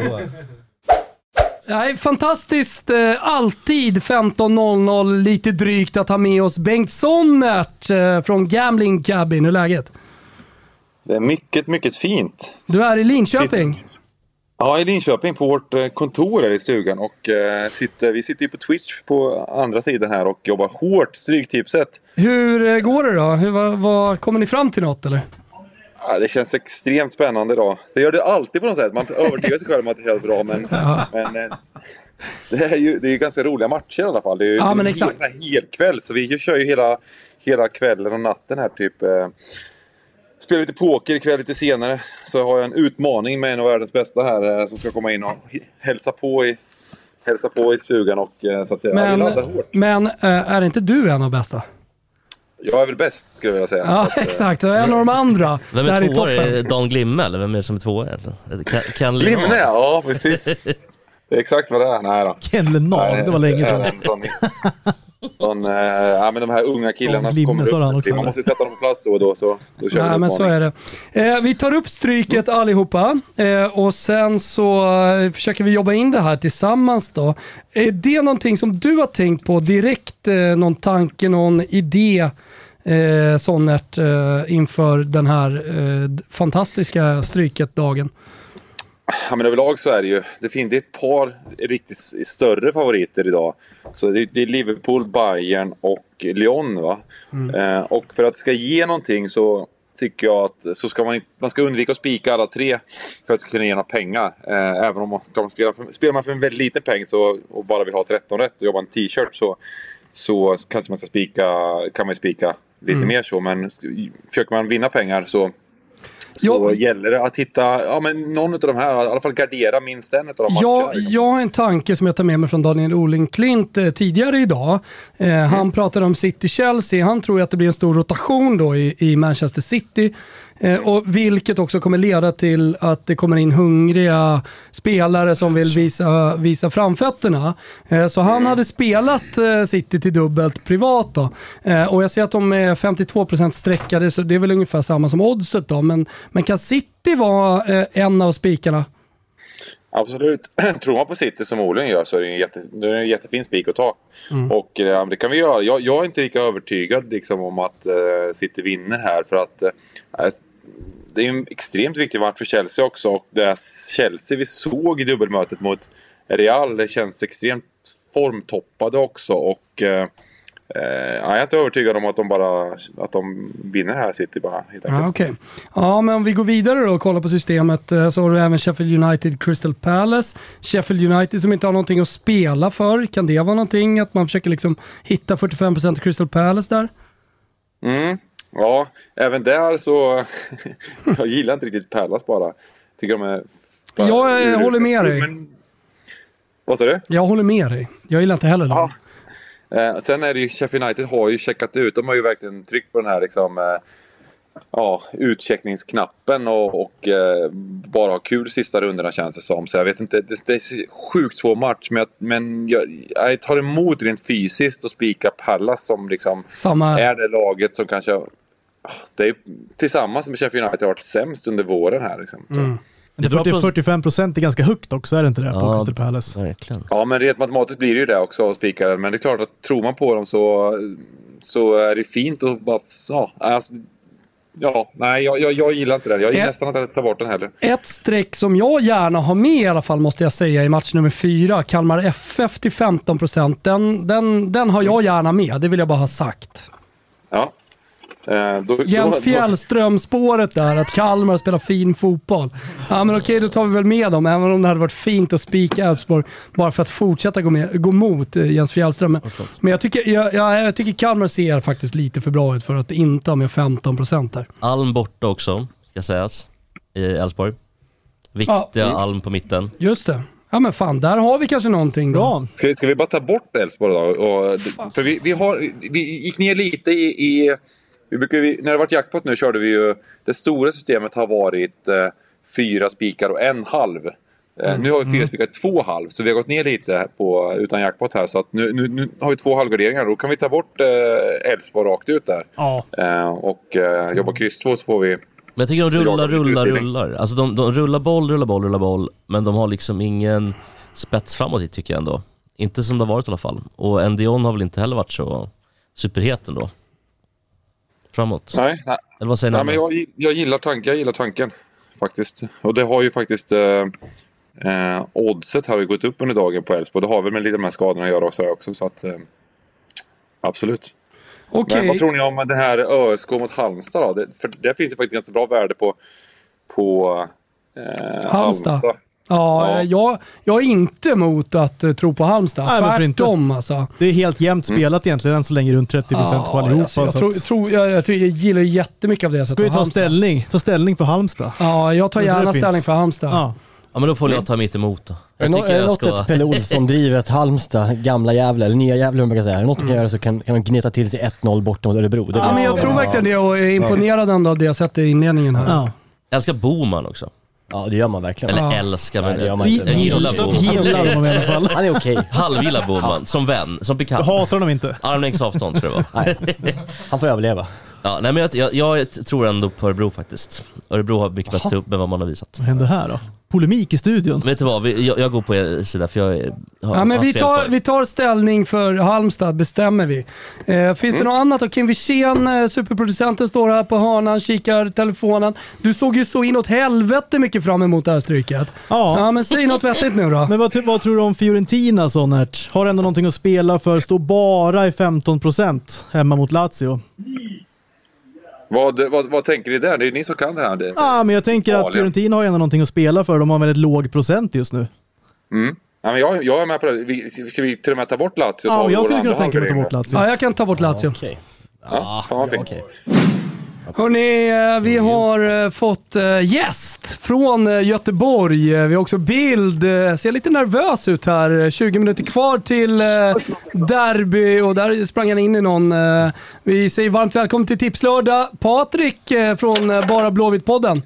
Nej, fantastiskt. eh, Alltid 15.00 lite drygt att ha med oss Bengt Sonnert eh, från Gambling Cabin. Hur är läget? Det är mycket, mycket fint. Du är i Linköping. Ja, i Linköping på vårt eh, kontor här i stugan och eh, sitter, vi sitter ju på Twitch på andra sidan här och jobbar hårt. Stryktipset. Hur går det då? Hur, vad, vad, kommer ni fram till något eller? Ja, det känns extremt spännande idag. Det gör det alltid på något sätt. Man övertygar sig själv om att det känns bra men, men eh, det är ju det är ganska roliga matcher i alla fall. Det är ju Ja, men är exakt. en hel kväll så vi kör ju hela, hela kvällen och natten här typ. Eh, Spelar lite poker ikväll lite senare. Så har jag en utmaning med en av världens bästa här eh, som ska komma in och hälsa på i, hälsa på i stugan. Och, så att, ja, vi Men, laddar hårt. men är inte du en av bästa? Jag är väl bäst skulle jag vilja säga. Ja, att, eh, exakt. Och en av de andra Vem där är i tvåa? Är Dan Glimme eller vem är det som är tvåa egentligen? Ken, Linnard? ja precis. Det är exakt vad det är. Nej då. Ken Lenard, det var länge sedan. Sån, sån, eh, ja, men de här unga killarna som kommer Glimme, upp. också, Man måste sätta dem på plats då och då. Så, då kör vi Nej, en men så är det. Eh, vi tar upp stryket allihopa eh, och sen så eh, försöker vi jobba in det här tillsammans då. Är det någonting som du har tänkt på direkt? Eh, någon tanke, någon idé? Eh, Sonnert eh, inför den här eh, fantastiska stryket-dagen. Ja, men överlag så är det ju, det finns ett par riktigt större favoriter idag. Så det, det är Liverpool, Bayern och Lyon. Va? Eh, och för att det ska ge någonting så tycker jag att så ska man, man ska undvika att spika alla tre för att kunna ge några pengar. Eh, även om man, ska man spela för, spelar man för en väldigt liten peng så, och bara vill ha 13 rätt och jobba en t-shirt så, så kanske man ska spika, kan man spika lite mer så. Men försöker man vinna pengar så så Ja. gäller det att hitta ja, men någon av de här, i alla fall gardera minst en av de matcherna. Jag, liksom. jag har en tanke som jag tar med mig från Daniel Oling Klint eh, tidigare idag. Eh, Han pratade om City-Chelsea. Han tror att det blir en stor rotation då i, i Manchester City. Eh, och vilket också kommer leda till att det kommer in hungriga spelare som vill visa, visa framfötterna. Eh, så han hade spelat eh, City till dubbelt privat då. Och jag ser att de är 52% streckade, så det är väl ungefär samma som oddset då. Men, men kan City vara en av spikarna? Absolut. <clears throat> Tror man på City som Olin gör så är det en, jätte, det är en jättefin spik att ta. Mm. Och eh, det kan vi göra. Jag, jag är inte lika övertygad liksom, om att eh, City vinner här. För att eh, det är en extremt viktig match för Chelsea också. Och det Chelsea vi såg i dubbelmötet mot Real känns extremt formtoppade också. Och eh, eh, jag är inte övertygad om att de bara att de vinner här City bara. Helt enkelt. Ja, okej. Ja, men om vi går vidare då och kollar på systemet eh, så har du även Sheffield United Crystal Palace. Sheffield United som inte har någonting att spela för. Kan det vara någonting att man försöker liksom hitta 45% Crystal Palace där? Mm, ja, även där så... <laughs> jag gillar inte riktigt Pallas bara. Tycker de är... Jag, eh, håller med dig. Men, vad sa du? Jag håller med dig. Jag gillar inte heller dem. Ja. Eh, sen är det ju, Sheffield United har ju checkat ut. De har ju verkligen tryckt på den här liksom... Eh, ja, utcheckningsknappen och, och eh, bara ha kul sista rundorna känns det som. Så jag vet inte, det, det är sjukt svår match. Men, jag, men jag, jag tar emot rent fysiskt och spika Pallas som liksom Samma. är det laget som kanske... Det är tillsammans med Sheffield United har varit sämst under våren här. Liksom. Mm. Det bra 40, på- 45% är ganska högt också, är det inte det? På Ja. Crystal Palace. Verkligen. Ja, men rent matematiskt blir det ju det också att spika den. Men det är klart att tror man på dem så, så är det fint att bara... Ja, alltså, ja nej, jag, jag, jag gillar inte den. Jag gillar Ett- nästan att ta bort den heller. Ett streck som jag gärna har med i alla fall måste jag säga i match nummer fyra, Kalmar FF till 15%. Den, den, den har jag gärna med, det vill jag bara ha sagt. Ja. Eh, då, Jens då, Fjällström-spåret där, att Kalmar spelar fin fotboll. Ja men okej, då tar vi väl med dem, även om det hade varit fint att spika Elfsborg bara för att fortsätta gå, med, gå mot eh, Jens Fjällström. Men, men jag, tycker, jag, jag, jag tycker Kalmar ser faktiskt lite för bra ut för att inte ha med 15% där. Alm borta också, ska sägas, i Elfsborg. Viktiga Ja. Alm på mitten. Just det. Ja men fan, där har vi kanske någonting då. Ska, ska vi bara ta bort Elfsborg då? Och, för vi, vi, har, vi gick ner lite i, i, Vi brukar, när det har varit jackpot nu körde vi ju... Det stora systemet har varit eh, fyra spikar och en halv. Eh, Nu har vi fyra spikar och två halv, så vi har gått ner lite på, utan jackpot här. Så att nu, nu, nu har vi två halvgarderingar. Då kan vi ta bort eh, Elfsborg rakt ut där. Ja. Eh, och eh, jobba kryss två så får vi... Men jag tycker de rullar, rullar, rullar. Alltså de, de rullar boll, rullar boll, rullar boll. Men de har liksom ingen spets framåt i tycker jag ändå. Inte som det har varit i alla fall. Och Ndion har väl inte heller varit så superhet ändå. Framåt. Nej, nej. Eller vad säger Nej, men jag, jag, gillar tanken, jag gillar tanken. Faktiskt. Och det har ju faktiskt... Eh, eh, oddset har ju gått upp under dagen på Elfsborg. Det har väl med lite de här skadorna att göra också. också så att, eh, absolut. Okej. Men vad tror ni om det här ÖSK mot Halmstad då? Det, för där finns det faktiskt ganska bra värde på, på eh, Halmstad. Halmstad. Ja, Ja. Jag, jag är inte emot att eh, tro på Halmstad. Nej, varför inte? Tvärtom alltså. Det är helt jämnt spelat egentligen än så länge, runt 30% på allihopa. alltså, jag, så tror, att- tror, jag, jag, jag gillar jättemycket av det. Ska vi ta ställning, ta ställning för Halmstad? Ja, jag tar gärna ställning för Halmstad. Ja. Ja men då får jag ta mitt emot då. Jag är det jag något ska... ett Pelle Olsson <laughs> driver ett Halmstad, gamla Gävle, eller nya Gävle man brukar säga. Är det något du kan göra så kan, kan man gneta till sig 1-0 borta mot Örebro. Det Ja, men jag tror verkligen det och är imponerad ändå av det jag sett i inledningen här. Ja. Jag älskar Boman också. Ja, det gör man verkligen. Eller Ja. älskar, men Nej, det gör man jag inte. gillar Boman. Gillar honom i alla fall. Han är okej. Halvgillar Boman, som vän, som Jag bekant. hatar honom inte. Armlängds avstånd ska det vara. Nej, han får överleva. Ja, nej men jag, jag, jag tror ändå på Örebro faktiskt. Örebro har mycket bättre upp än vad man har visat. Vad händer här då? Polemik i studion. Vet du vad, vi, jag, jag går på er sida för jag har Ja, men vi, tar, vi tar ställning för Halmstad, bestämmer vi. Eh, finns det något annat då? Kim Wirsén, eh, superproducenten, står här på hörnan, kikar telefonen. Du såg ju så inåt helvete mycket fram emot det här stryket. Ja. Ja, men säg något vettigt nu då. Men vad, vad tror du om Fiorentina Sonnert? Har ändå någonting att spela för, står bara i 15% hemma mot Lazio. Vad, vad, vad tänker ni där? Det är ni som kan det här. Det. Ja, men jag tänker att Farliga. Fiorentina har ju ändå någonting att spela för. De har väldigt låg procent just nu. Mm. Ja, men jag, jag är med på det. Vi, ska vi till och med ta bort Lazio? Ja, jag skulle kunna tänka mig att ta bort? Lazio. Ja, jag kan ta bort Lazio. Okej. Ja, fan vad fint. Hörni, eh, vi har eh, fått eh, gäst från Göteborg. Vi har också bild. Ser lite nervös ut här. Eh, 20 minuter kvar till derby och där sprang han in i någon. Vi säger varmt välkommen till Tipslördag. Patrik från Bara Blåvitt-podden.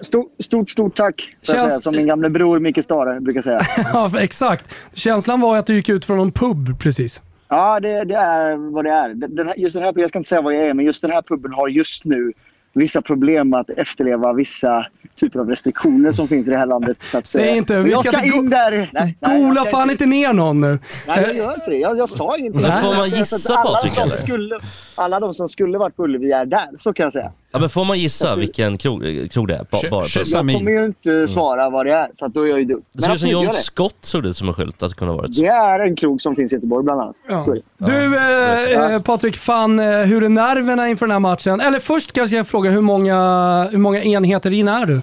Stort, stort, stort tack. Känns- säga, som min gamle bror Micke Stare brukar säga. <laughs> Ja, exakt. Känslan var att du gick ut från någon pub precis. Ja, det, det är vad det är. Den här, just den här, jag ska inte säga vad jag är, men just den här puben har just nu vissa problem att efterleva vissa typer av restriktioner som finns i det här landet. Så att, Säg eh, inte, men vi jag ska ska inte in där. Nej, Gola fan inte ner någon nu. Nej, jag gör inte det. Jag, jag sa ingenting. Men får man gissa, alla Patrik, de som eller? skulle, Alla de som skulle varit på Ullevi är där, så kan jag säga. Ja men får man gissa vilken krog, krog det är? Ba, bara, Jag kommer ju inte svara vad det är, för att då är jag ju dum. det ser ut som John det. Scott såg det som en skylt att det kunde ha varit. Det är en krog som finns i Göteborg bland annat. Ja. Det. Du eh, eh, Patrik, fan, eh, hur är nerverna inför den här matchen? Eller först kanske jag frågar hur många, hur många enheter in är du?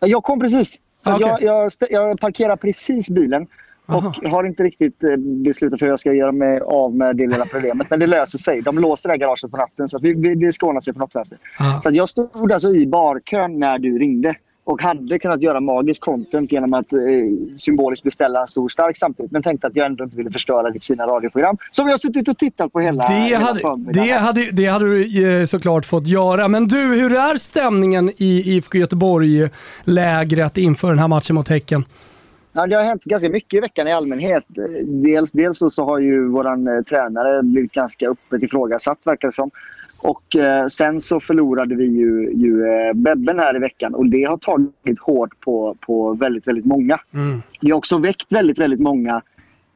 Jag kom precis. Så Ah, okej. jag, jag, jag parkerar precis bilen. Aha. Och har inte riktigt eh, beslutat hur jag ska göra mig av med det lilla problemet. Men det löser sig. De låser det här garaget på natten så vi, vi, det ska ordna sig på något vänster. Ah. Så jag stod alltså i barkön när du ringde. Och hade kunnat göra magisk content genom att eh, symboliskt beställa en stor stark samtidigt. Men tänkte att jag ändå inte ville förstöra ditt fina radioprogram. Som jag har suttit och tittat på hela, Det hela hade, det, hade, det hade du eh, såklart fått göra. Men du, hur är stämningen i IFK Göteborg-lägret inför den här matchen mot Häcken? Ja, det har hänt ganska mycket i veckan i allmänhet. Dels, dels så, så har ju vår eh, tränare blivit ganska öppet ifrågasatt, verkar det som. Och eh, sen så förlorade vi ju, ju eh, Bebben här i veckan och det har tagit hårt på, på väldigt, väldigt många. Det har också väckt väldigt, väldigt många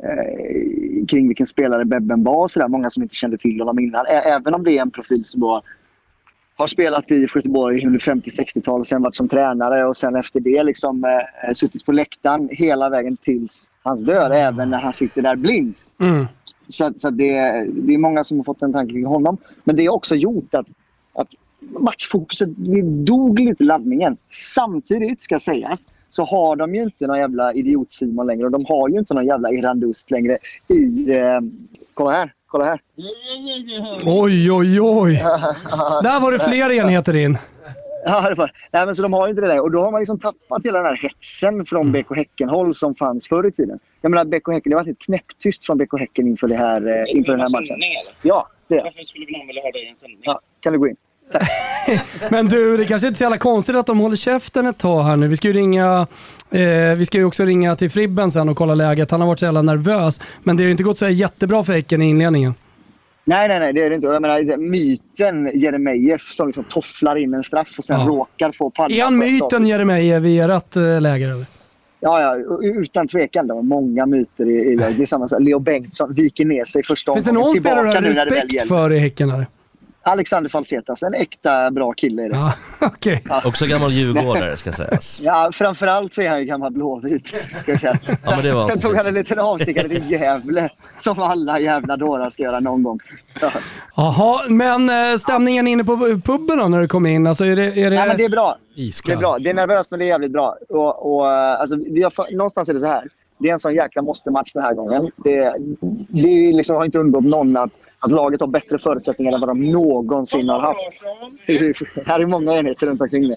eh, kring vilken spelare Bebben var. och Så där. Många som inte kände till honom innan. Ä- även om det är en profil som var har spelat i Göteborg under 50-60-tal och sen varit som tränare och sen efter det liksom eh, suttit på läktaren hela vägen tills hans död, även när han sitter där blind. Mm. Så, så det, det är många som har fått en tanke kring honom. Men det har också gjort att, att matchfokuset det dog lite laddningen. Samtidigt, ska sägas, så har de ju inte någon jävla idiot-Simon längre och de har ju inte någon jävla Irandust längre i... Eh, kolla här, kolla här. Oj, oj, oj. <laughs> Där var det fler enheter in. <laughs> Ja, det var. Nej, men så de har ju inte det där. Och då har man liksom tappat hela den här hetsen från BK Häcken-håll som fanns förr i tiden. Jag menar, BK Häcken, det varit helt knäpptyst från BK Häcken inför, det här, eh, inför den här matchen. Ja, Det är. Varför skulle någon vilja ha dig i en sändning? Ja, kan du gå in? <laughs> Men du, det kanske inte är så jävla konstigt att de håller käften ett tag här nu. Vi ska ju ringa, eh, vi ska ju också ringa till Fribben sen och kolla läget. Han har varit så jävla nervös. Men det har ju inte gått så jättebra för Häcken i inledningen. Nej, nej, nej, det är det inte. Jag menar, myten Jeremejeff som liksom tofflar in en straff och sen Ja. råkar få pannan. Är han myten. Jeremejeff i ert eh, läger eller? Ja, ja, utan tvekan. Det var många myter i, i sak. Leo Bengtsson viker ner sig första Finns det omgången. någon spelare du har respekt för i Häcken eller? Alexander Falsetas, en äkta bra kille är det. Ja, <laughs> okej. Också gammal djurgårdare ska sägas. Ja, framförallt så är han ju gammal blåvit. Ska jag säga. Ja, men det var Sen tog han en liten avstickare till Gävle, som alla jävla dårar ska göra någon gång. Ja. Jaha, men eh, stämningen inne på puben då när du kom in? Alltså är det... Är det... Nej, men det är bra. Det är bra. Det är nervöst, men det är jävligt bra. Och, och, eh, alltså, vi har, för- någonstans är det så här. Det är en sån jäkla måste-match den här gången. Det, det är ju liksom, har inte undgått någon att, att laget har bättre förutsättningar än vad de någonsin har haft. <laughs> här är många enheter runt omkring det.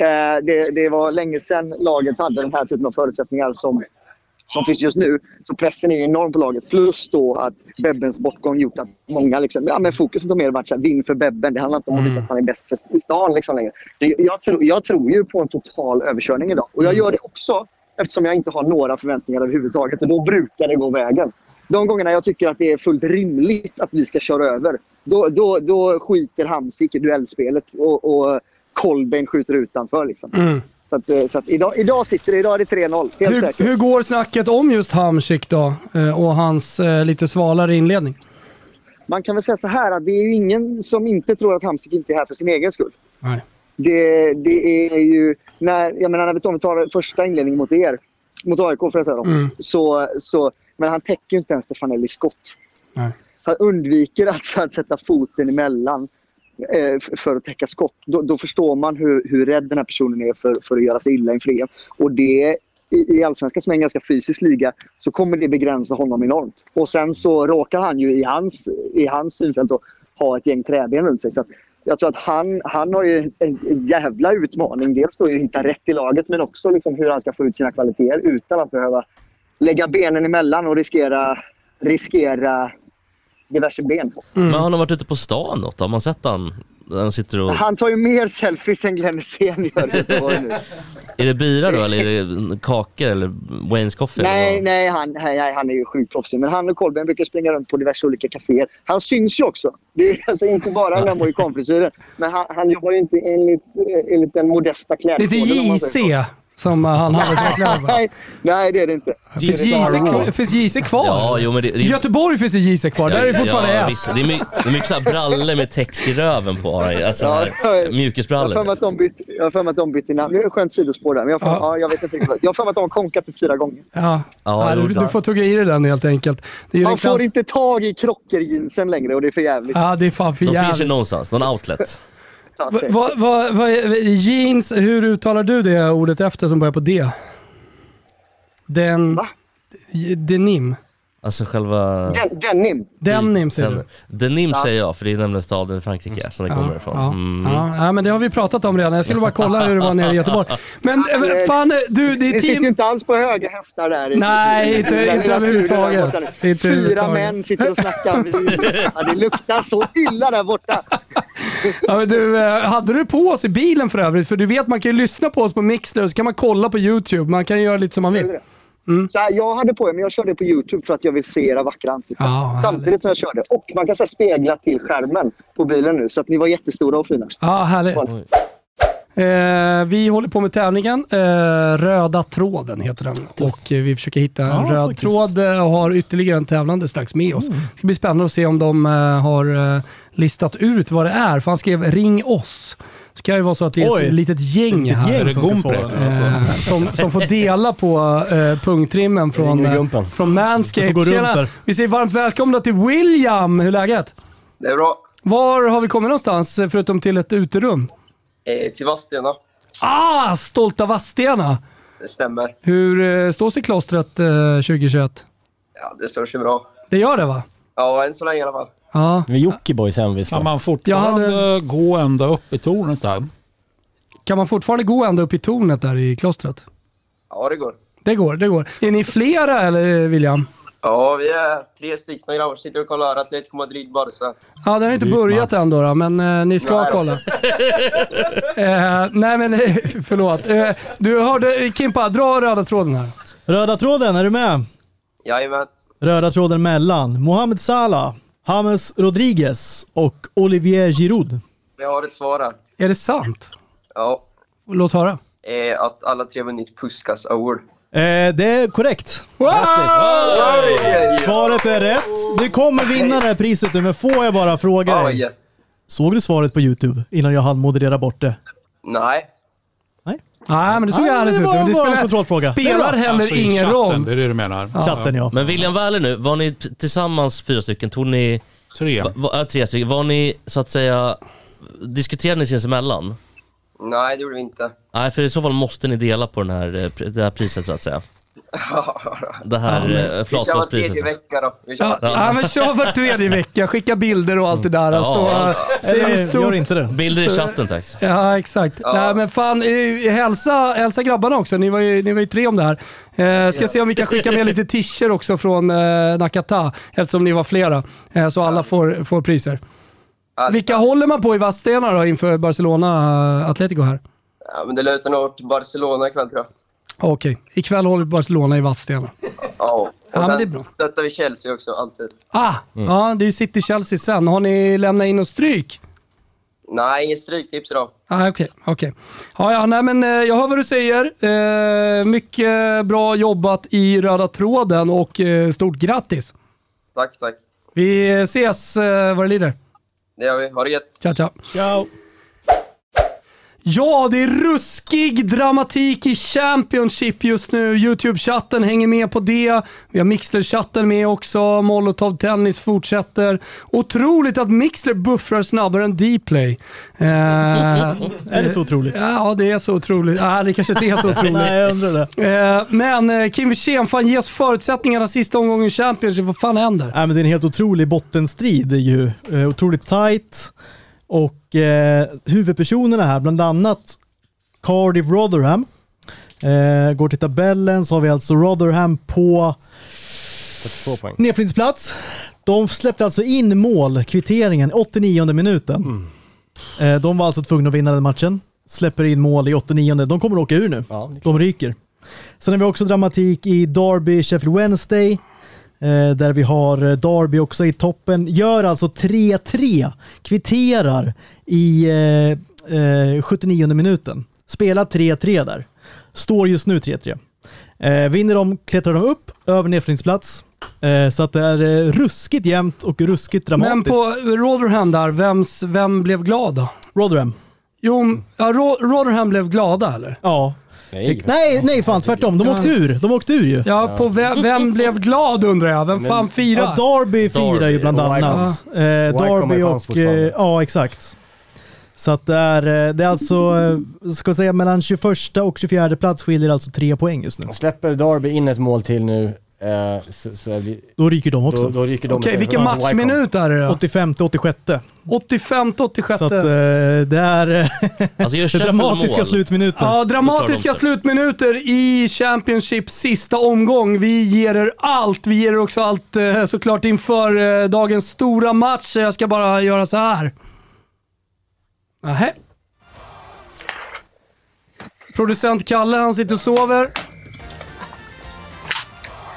Eh, det. Det var länge sedan laget hade den här typen av förutsättningar som, som finns just nu. Så pressen är enorm på laget. Plus då att Bebbens bortgång gjort att många... Liksom, ja, men fokuset har mer varit så här, vinn för Bebben. Det handlar inte om att visa att han är bäst för, i stan liksom längre. Det, jag, tror, jag tror ju på en total överkörning idag. Och jag gör det också eftersom jag inte har några förväntningar överhuvudtaget. Och då brukar det gå vägen. De gångerna jag tycker att det är fullt rimligt att vi ska köra över, då, då, då skiter Hamsik i duellspelet och, och Kolbeinn skjuter utanför. Liksom. Mm. Så, att, eh, så att idag, idag sitter det. Idag är det 3-0. Helt Hur, säkert. hur går snacket om just Hamsik då? Eh, och hans eh, lite svalare inledning? Man kan väl säga så här att det är ju ingen som inte tror att Hamsik inte är här för sin egen skull. Nej. Det, det är ju... När, jag menar, när vi tar, vi tar första inledningen mot er, mot AIK får jag säga då, Mm. så, så, men han täcker ju inte ens Stefanellis skott. Nej. Han undviker alltså <laughs> att sätta foten emellan eh, för att täcka skott. Då, då förstår man hur, hur rädd den här personen är för, för att göra sig illa inför EM. Och det, i, i Allsvenskan som är en ganska fysisk liga så kommer det begränsa honom enormt. Och sen så råkar han ju i hans, i hans synfält ha ett gäng träben runt sig. Så jag tror att han, han har ju en, en jävla utmaning. Dels då att hitta rätt i laget men också liksom hur han ska få ut sina kvaliteter utan att behöva lägga benen emellan och riskera, riskera diverse ben. Men har han varit ute på stan något? Har man sett han? Han sitter och... Han tar ju mer selfies än Glenn Hysén gör i nu. Är det bira då eller är det kakor eller Waynes coffee? Nej, vad? nej han, nej, han är ju sjukt proffsig. Men han och Kolbeinn brukar springa runt på diverse olika kaféer. Han syns ju också. Det är alltså inte bara den mohikansfrisyren. <laughs> Men han, han jobbar ju inte enligt, enligt den modesta Lite klädkoden. säger JC som eh, han hade så. <laughs> på. Nej, nej, det är det inte. Finns JC, kvar- finns JC kvar? Ja, jo men det... det I Göteborg finns det JC kvar. Där är det fortfarande ja, visst. Det är mycket, det är mycket så brallor med text i röven på. Alltså Ja, ja, ja, Jag har för mjukisbrallor. mig att de bytt, jag har för mig att de bytt i namn. Det är ett skönt sidospår där. Men jag, har för, Ja. ja. jag vet inte riktigt. Jag har för mig att de har konkat det fyra gånger. Ja. Ja, Ja, du, du får tugga i dig den helt enkelt. Det är ju Man den får inte tag i krockerjeansen längre och det är för jävligt. Ja, det är fan för De finns ju jävligt. någonstans, någon outlet. Ja, Va, va, va, va, jeans, hur uttalar du det ordet efter som börjar på D? Den... Va? Denim. Alltså själva... Den, denim. Denim säger du. Denim säger jag, för det är nämligen staden i Frankrike som det kommer ifrån. Ja, Mm. ja, ja, men det har vi pratat om redan. Jag skulle bara kolla hur det var nere i Göteborg. Men eh, fan, du, det är Ni sitter ju inte alls på höga hästar där. Nej, inte- inte överhuvudtaget. Fyra män sitter och snackar vin. Ja, det luktar så illa där borta. Ja, men du, eh, hade du på oss i bilen för övrigt? För du vet, man kan ju lyssna på oss på Mixler och så kan man kolla på YouTube. Man kan göra lite som man vill. Så här, jag hade på er, men jag körde på Youtube för att jag vill se era vackra ansikten. Ja, Samtidigt som jag körde. Och man kan säga spegla till skärmen på bilen nu. Så att ni var jättestora och fina. Ja, härligt. Eh, vi håller på med tävlingen. Eh, röda tråden heter den. Och eh, vi försöker hitta en Ja, röd faktiskt. tråd eh, och har ytterligare en tävlande strax med oss. Det ska bli spännande att se om de eh, har eh, listat ut vad det är. För han skrev ring oss. Så kan det vara så att det är Oj. ett litet gäng här. gäng som svara. Alltså. Eh, som, som får dela på eh, punktrimmen från, eh, från Manscaped. Tjena. Vi säger varmt välkomna till William. Hur är läget? Det är bra. Var har vi kommit någonstans eh, förutom till ett uterum? Eh, till Vadstena. Ah, stolta Vadstena! Det stämmer. Hur eh, står sig klostret eh, 2021? Ja, det står sig bra. Det gör det va? Ja, än så länge i alla fall. Ja. Vi är Jockibois hemvist. Kan man fortfarande gå ända upp i tornet där? Kan man fortfarande gå ända upp i tornet där i klostret? Ja, det går. Det går, det går. Är ni flera eller William? Ja, vi är tre stycken grabbar som sitter och kollar Atletico Madrid Barca. Ja, den har inte börjat än då, då men eh, ni ska Nej. kolla. <laughs> eh, nej men eh, förlåt. Eh, du hörde, Kimpa, dra röda tråden här. Röda tråden, är du med? Jajamän. Röda tråden mellan Mohamed Salah, James Rodriguez och Olivier Giroud. Jag har ett svar här. Är det sant? Ja. Låt höra. Eh, att alla tre vunnit Puskas Award. Eh, det är korrekt. Wow! Svaret är rätt. Du kommer vinna det här priset nu, men får jag bara fråga dig? Såg du svaret på YouTube innan jag hann moderera bort det? Nej. Nej, men det såg Ja, härligt det ut. Men det spelar, spelar heller Alltså ingen chatten, roll. Det är det du menar? Chatten ja. Men William Waller nu, var ni tillsammans fyra stycken? Tog ni... Tre. Va, va, äh, tre stycken. Var ni så att säga... Diskuterade ni sinsemellan? Nej, det gjorde vi inte. Nej, för i så fall måste ni dela på den här, eh, det här priset så att säga. Det här Ja, ja, men- eh, Vi kör var flatbrödspriset. tredje vecka då. Vi kör Ja, ja, men kör var tredje vecka, skicka bilder och allt det där. Ja, så, allt. äh, vi Eller stort. gör inte det. Bilder i chatten tack. Ja, exakt. Nej, men fan, eh, hälsa, hälsa grabbarna också. Ni var, ju, ni var ju tre om det här. Eh, ska se om vi kan skicka med lite t-shirt också från eh, Nakata, eftersom ni var flera. Eh, så alla får, får priser. Vilka håller man på i Vadstena då inför Barcelona eh, Atletico här? Ja, men det lutar nog åt Barcelona ikväll tror jag. Okej, ikväll håller Barcelona i Vadstena. Ja. Och Ja, men det är sen bra. stöttar vi Chelsea också, alltid. Ah, ja, det är ju City-Chelsea sen. Har ni lämnat in något stryk? Nej, inget stryktips idag. Ah, Okej, okej. Ja, ja, nej, men eh, jag hör vad du säger. Eh, mycket bra jobbat i röda tråden och eh, stort grattis. Tack, tack. Vi ses eh, vad det lider. Det gör vi. Ha det gött. Ciao, ciao. Ciao. Ja, det är ruskig dramatik i Championship just nu. YouTube-chatten hänger med på det. Vi har Mixler-chatten med också. Molotov Tennis fortsätter. Otroligt att Mixler buffrar snabbare än Dplay. Eh, <laughs> Är det så otroligt? Ja, det är så otroligt. Ja, det kanske inte är så <laughs> otroligt. Nej, jag undrar det. Eh, men eh, Kim Wirsén, fan ge oss förutsättningarna sista omgången i Championship. Vad fan händer? Nej, men det är en helt otrolig bottenstrid. Det är ju eh, otroligt tight. Och eh, huvudpersonerna här, bland annat Cardiff Rotherham. Eh, går till tabellen så har vi alltså Rotherham på 42 poäng. nedflyttningsplats. De släppte alltså in mål, kvitteringen, 89 minuten. Eh, de var alltså tvungna att vinna den matchen. Släpper in mål i 89. De kommer att åka ur nu. Ja, De ryker. Sen har vi också dramatik i Derby Sheffield Wednesday. Eh, där vi har eh, Derby också i toppen. Gör alltså 3-3. Kvitterar i eh, eh, 79 minuten. Spelar 3-3 där. Står just nu 3-3. Eh, vinner de klättrar de upp över nedflyttningsplats. Eh, så att det är eh, ruskigt jämnt och ruskigt dramatiskt. Men på Rotherham där, vems, vem blev glad då? Rotherham. Jo, ja, Ro- Rotherham blev glada eller? Ja. Nej. Nej, nej fan tvärtom. De Ja. åkte ur. De åkte ur ju. Ja, på vem, vem blev glad undrar jag? Vem fan Ja, firar? Derby firar ju bland Wycombe. annat. Eh, Derby fanns och... Eh, ja, exakt. Så att det är, eh, det är alltså, ska säga mellan 21 och 24 plats skiljer alltså tre poäng just nu. Släpper Derby in ett mål till nu, så, så är vi, Då ryker de också. då, då ryker de. Okej, vilken matchminut är det då? 85 till 86. 85 86. Så att eh, det är eh, Alltså det dramatiska mål. slutminuten. Ja, dramatiska slutminuter i Championship sista omgång. Vi ger er allt. Vi ger er också allt eh, såklart inför eh, dagens stora match. Jag ska bara göra så här. Nähä. Producent Kalle, han sitter och sover.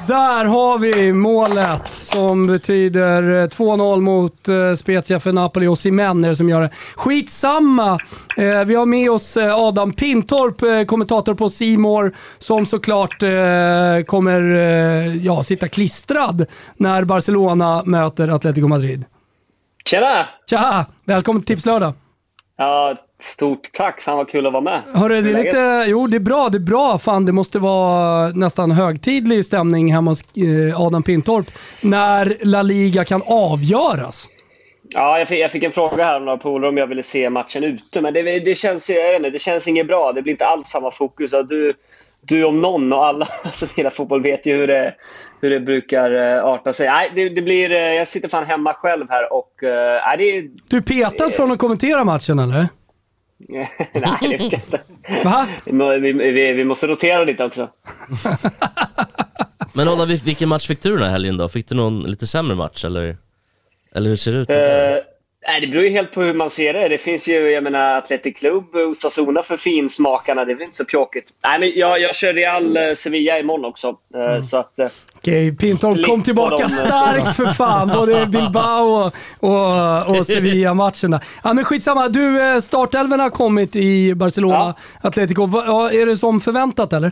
Där har vi målet som betyder eh, 2-0 mot eh, Spezia för Napoli och Simen som gör det. Skitsamma! Eh, vi har med oss eh, Adam Pintorp, eh, kommentator på Simor som såklart eh, kommer eh, ja, sitta klistrad när Barcelona möter Atletico Madrid. Tjena! Tja! Välkommen till Tipslördag! Ja, stort tack. Fan vad kul att vara med. Hörru, det är lite... Jo, det är bra. Det är bra. Fan, det måste vara nästan högtidlig stämning hemma hos eh, Adam Pintorp när La Liga kan avgöras. Ja, jag fick, jag fick en fråga här av några polare om jag ville se matchen ute, men det, det, känns, jag vet inte, det känns inget bra. Det blir inte alls samma fokus. Du, du om någon och alla <laughs> som gillar fotboll vet ju hur det, hur det brukar eh, arta sig. Nej, det, det blir, eh, jag sitter fan hemma själv här och... eh, Nej, det. Du är petad från att kommentera matchen, eller? <laughs> Nej, det vet jag inte. <laughs> Va? Vi, vi, vi, måste rotera lite också. Men Adam, vil- vilken match fick du den här helgen då? Fick du någon lite sämre match eller? Eller hur ser det ut? Eh, nej, det beror ju helt på hur man ser det. Det finns ju, jag menar, Athletic Club, Osasuna för finsmakarna. Det är väl inte så pjåkigt. Nej, men jag, jag kör Real eh, Sevilla imorgon också. Eh, Så att... eh, Okej, Pintorp kom tillbaka starkt för fan. Både <laughs> Bilbao och, och, och Sevilla-matcherna. Ja, men skitsamma, du, startelven har kommit i Barcelona, Atletico. Va- Ja, är det som förväntat eller?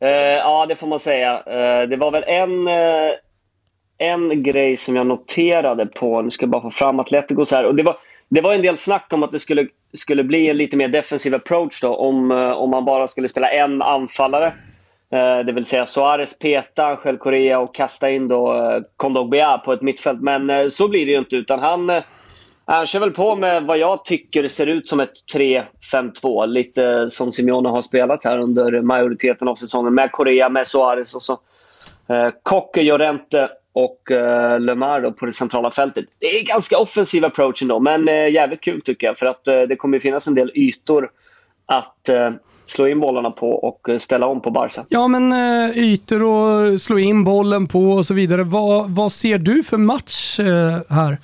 Eh, ja, det får man säga. Eh, det var väl en, eh, en grej som jag noterade på, nu ska jag bara få fram Atleticos här. Och det, var, det var en del snack om att det skulle, skulle bli en lite mer defensiv approach då, om, eh, om man bara skulle spela en anfallare. Eh, det vill säga Suarez peta Angel Correa och kasta in då eh, Kondogbia på ett mittfält. Men eh, så blir det ju inte, utan han, eh, han kör väl på med vad jag tycker ser ut som ett 3-5-2. Lite som Simeone har spelat här under majoriteten av säsongen. Med Correa, med Suarez och så eh, Kocke, Llorente och eh, Lemar på det centrala fältet. Det är ganska offensiv approach ändå, men eh, jävligt kul tycker jag. För att eh, det kommer ju finnas en del ytor att eh, slå in bollarna på och eh, ställa om på Barca. Ja, men eh, ytor och slå in bollen på och så vidare. Vad, vad ser du för match eh, här?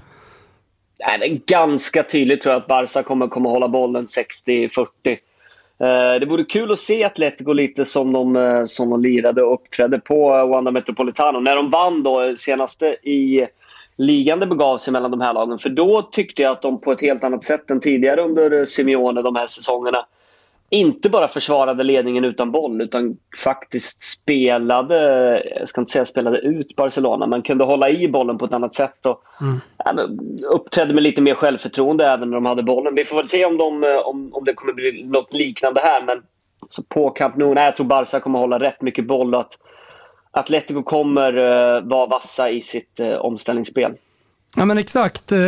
Nej, det är ganska tydligt tror jag att Barca kommer, kommer hålla bollen 60-40. Eh, det vore kul att se Atletico lite som de, eh, som de lirade och uppträdde på eh, Wanda Metropolitano. När de vann då senaste i ligan det begav sig mellan de här lagen. För då tyckte jag att de på ett helt annat sätt än tidigare under Simeone de här säsongerna inte bara försvarade ledningen utan boll utan faktiskt spelade, jag ska inte säga spelade ut Barcelona, men kunde hålla i bollen på ett annat sätt. Och, men uppträdde med lite mer självförtroende även när de hade bollen. Vi får väl se om, de, eh, om, om det kommer bli något liknande här. Men så på Camp Nou, nej, jag tror Barca kommer hålla rätt mycket boll och att Atletico kommer uh, vara vassa i sitt uh, omställningsspel. Ja men exakt, Eh,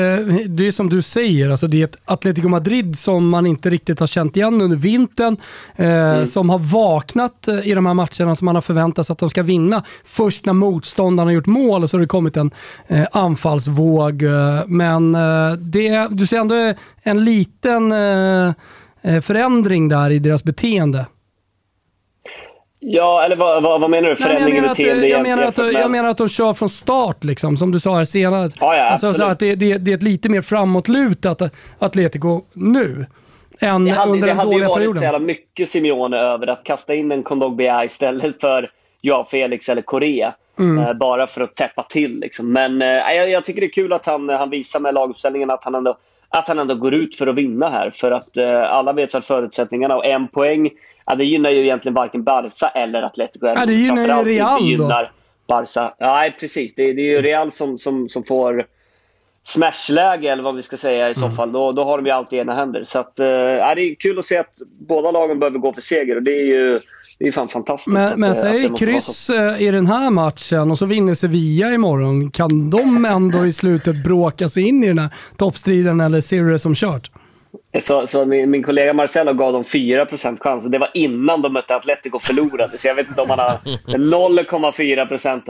det är som du säger, alltså det är ett Atletico Madrid som man inte riktigt har känt igen under vintern. Eh, Som har vaknat eh, i de här matcherna som man har förväntat sig att de ska vinna. Först när motståndarna har gjort mål och så har det kommit en anfallsvåg. Men det, du ser ändå en liten förändring där i deras beteende. Ja, eller vad, vad, vad menar du? Förändring i beteende jag, menar att, med- jag menar att de kör från start, liksom, som du sa här senare. Ja, ja, alltså, så att det, det, det är ett lite mer framåtlutat Atletico nu än Det hade, under det den hade ju dåliga varit så perioden. jävla mycket Simeone över att kasta in en Kondogbia istället för Joao Felix eller Korea. Mm. Eh, bara för att täppa till. Liksom. Men eh, jag, jag tycker det är kul att han, han visar med laguppställningen att han, ändå, att han ändå går ut för att vinna här. För att eh, alla vet väl förutsättningarna och en poäng, ja, det gynnar ju egentligen varken Barca eller Atletico. Ja, det gynnar ju Real inte då. gynnar Barca. Ja, nej, precis. Det, det är ju Real som, som, som får smashläge eller vad vi ska säga i så fall. Då, då har de ju allt i ena händer. Så att, eh, det är kul att se att båda lagen behöver gå för seger och det är ju det är fan fantastiskt. Men, men eh, att säg kryss eh, i den här matchen och så vinner Sevilla imorgon. Kan de ändå i slutet bråka sig in i den här toppstriden eller ser du det som kört? Så, så min, min kollega Marcelo gav dem 4 chans och det var innan de mötte Atletico och förlorade. Så jag vet inte om han har 0,4 procent.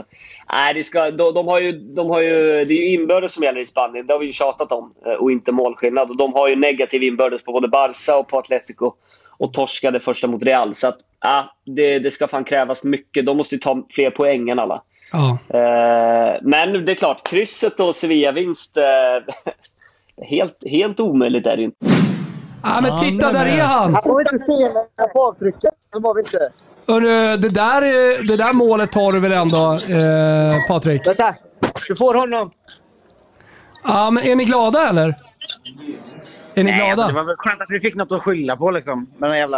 Nej, det, ska, de, de, har ju, de har ju, det är ju inbördes som gäller i Spanien. Det har vi ju tjatat om. eh, Och inte målskillnad. Och de har ju negativ inbördes på både Barca och på Atletico. Och torskade första mot Real. Så att, ja, det, det ska fan krävas mycket. De måste ju ta fler poäng än alla. Ja. Eh, men det är klart, krysset och Sevilla-vinst. <laughs> Helt, helt omöjligt är det inte. Ja, men titta, där är han! Han får inte se på avtrycket. Det var vi inte. Hörru, det, där, eh, det där målet tar du väl ändå, eh, Patrik? Vänta. Du får honom. Ja, men är ni glada eller? Är ni Nej, glada? alltså, det var väl skönt att vi fick något att skylla på liksom. Men den jävla...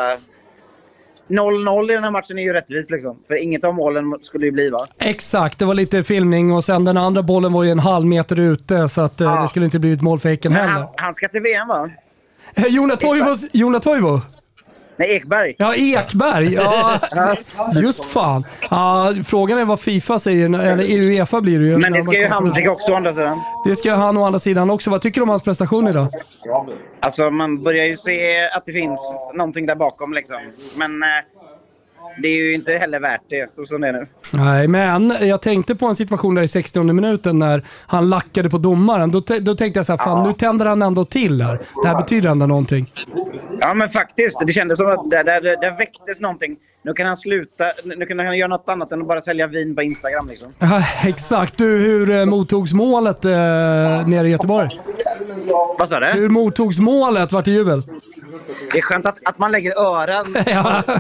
0-0 i den här matchen är ju rättvist liksom. För inget av målen skulle ju bli va? Exakt, det var lite filmning och sen den andra bollen var ju en halv meter ute så att eh, det skulle inte blivit mål för Häcken heller. han, han ska till VM va? Eh, Jona Toivo, Jona Toivo? Nej, Ekberg. Ja, Ekberg. Ja, <laughs> just fan. Ja, frågan är vad Fifa säger, eller Uefa blir det ju. Men det ska ju Hamsik också å andra sidan. Det ska han å andra sidan också. Vad tycker du om hans prestation idag? Alltså man börjar ju se att det finns någonting där bakom liksom. Men eh, det är ju inte heller värt det, så som det är nu. Nej, men jag tänkte på en situation där i 60 minuten när han lackade på domaren. Då, då tänkte jag så här, fan nu tänder han ändå till här. Det här betyder ändå någonting. Ja, men faktiskt. Det kändes som att där, där, där väcktes någonting. Nu kan han sluta. Nu kan han göra något annat än att bara sälja vin på Instagram. Liksom. <laughs> Ja, exakt. Du, hur eh, mottogs målet eh, nere i Göteborg? Vad sa du? Hur mottogs målet? Vart det jubel? Det är skönt att, att man lägger öran. <laughs> Ja. <laughs>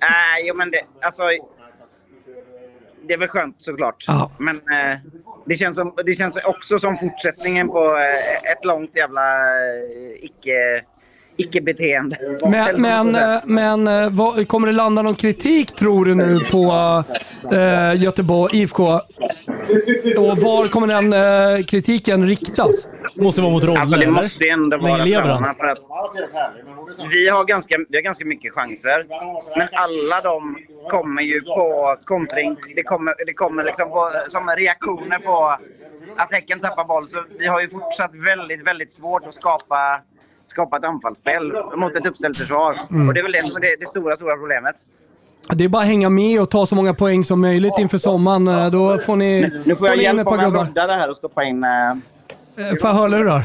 Nej, jo, men det, alltså, det är väl skönt såklart. Ja. Men eh, det, känns som, det känns också som fortsättningen på eh, ett långt jävla eh, icke, icke-beteende. Men, men, eh, men eh, vad, kommer det landa någon kritik tror du nu på eh, Göteborg IFK? <laughs> Och var kommer den eh, kritiken riktas? Måste vara mot Rolle, Alltså det eller? måste ju ändå länge vara lever han? För att vi, har ganska, vi har ganska mycket chanser. Men alla de kommer ju på kontring. Det kommer, det kommer liksom på, som reaktioner på att Häcken tappar boll. Så vi har ju fortsatt väldigt, väldigt svårt att skapa, skapa ett anfallsspel mot ett uppställt försvar. Mm. Och det är väl det som är det, det stora, stora problemet. Det är bara att hänga med och ta så många poäng som möjligt inför sommaren. Då får ni, Nu får jag ni in hjälp ett av par en gubbar. roddare här och stoppa in... Ett par hörlurar.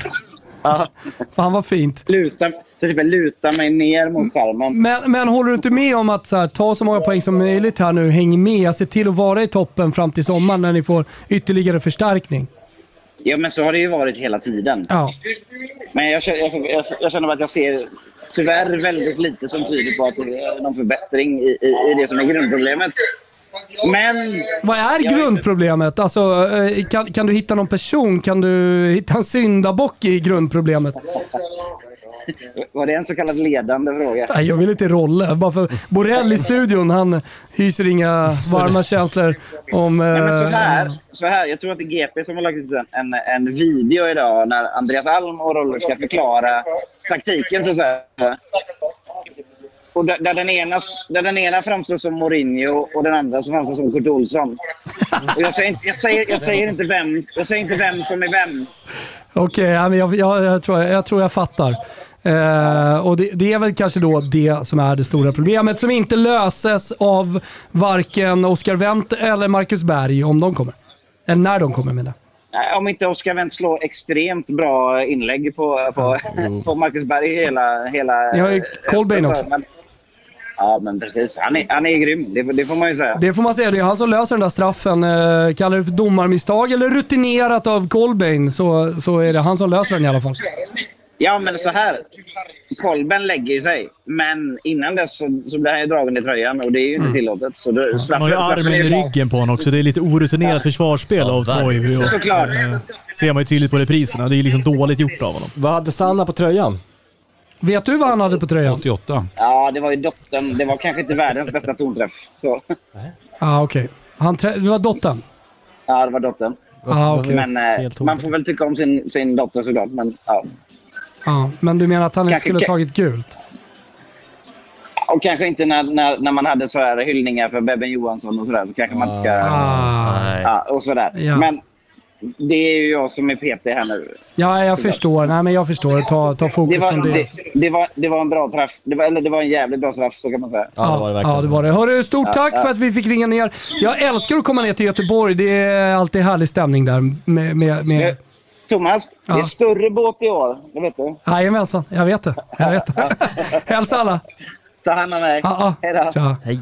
Ja. Fan vad fint. Luta, så typ luta mig ner mot skärmen. Men, men håller du inte med om att så här, ta så många poäng som möjligt här nu, häng med, se till att vara i toppen fram till sommaren när ni får ytterligare förstärkning? Ja, men så har det ju varit hela tiden. Ja. Men jag känner, jag, jag, jag känner att jag ser tyvärr väldigt lite som tyder på att det är någon förbättring i, i, i det som är grundproblemet. Men... Vad är grundproblemet? Alltså, eh, kan, kan du hitta någon person? Kan du hitta en syndabock i grundproblemet? <laughs> <laughs> Var det en så kallad ledande fråga? Nej, jag vill inte rolla. Bara för Borrell i studion, han hyser inga varma känslor om... Nej, men så eh, här, så här, jag tror att det är GP som har lagt ut en, en, video idag när Andreas Alm och Roller ska förklara taktiken så säga. Och där, där, den ena, där den ena framstår som Mourinho och den andra som framstår som Kurt Olsson. Och jag, säger, inte- jag, säger, jag, säger inte vem, jag säger inte vem som är vem. Okej, men jag, jag, jag, tror, jag tror jag fattar. Eh, och det, det är väl kanske då det som är det stora problemet som inte löses av varken Oscar Wendt eller Marcus Berg om de kommer. Eller när de kommer menar Om inte Oskar Wendt slår extremt bra inlägg på, på, <laughs> på Marcus Berg hela... hela Ni har ju Colbain också. Men, ja, men precis. Han är, han är grym. Det, det får man ju säga. Det får man säga, det är han som löser den där straffen. Eh, kallar det för domarmisstag eller rutinerat av Colbain så, så är det han som löser den i alla fall. Ja, men så här. Kolben lägger sig. Men innan dess så, så blir han ju dragen i tröjan och det är ju inte tillåtet. Så då, Han straffen, har ju armen i ryggen på honom också. Det är lite orutinerat försvarsspel av Toivo. Såklart. ser man ju tydligt på repriserna. Det är ju liksom dåligt gjort av honom. Vad hade Sanna på tröjan? Vet du vad han hade på tröjan? 88. Ja, det var ju dottern. Det var kanske inte världens bästa tonträff. Så. <laughs> ah, okej. Han trä- Det var dottern? Ja, det var dottern. Ah, okej. Men eh, man får väl tycka om sin, sin dotter såklart. Men, ja. Ja, men du menar att han inte skulle ha tagit gult? Och kanske inte när, när, när man hade så här hyllningar för Bebben Johansson och sådär. Så kanske man inte ska... Ah. Ja, och sådär. Ja. Men det är ju jag som är PT här nu. Ja, jag Såklart. förstår. Nej, men jag förstår. Ta, ta fokus Det var, från det. det, det, var, det var en bra träff. Det var, eller det var en jävligt bra straff, så kan man säga. Ja, ja, det var det. Hörru, stort Ja, tack ja. för att vi fick ringa ner. Jag älskar att komma ner till Göteborg. Det är alltid härlig stämning där. Med, med, med... Thomas, det Ja. är större båt i år. Det vet du. Jajamensan, jag vet det. Jag vet det. <laughs> Hälsa alla. Ta hand om dig. Ja, ja. Hej då. Tja. Hej.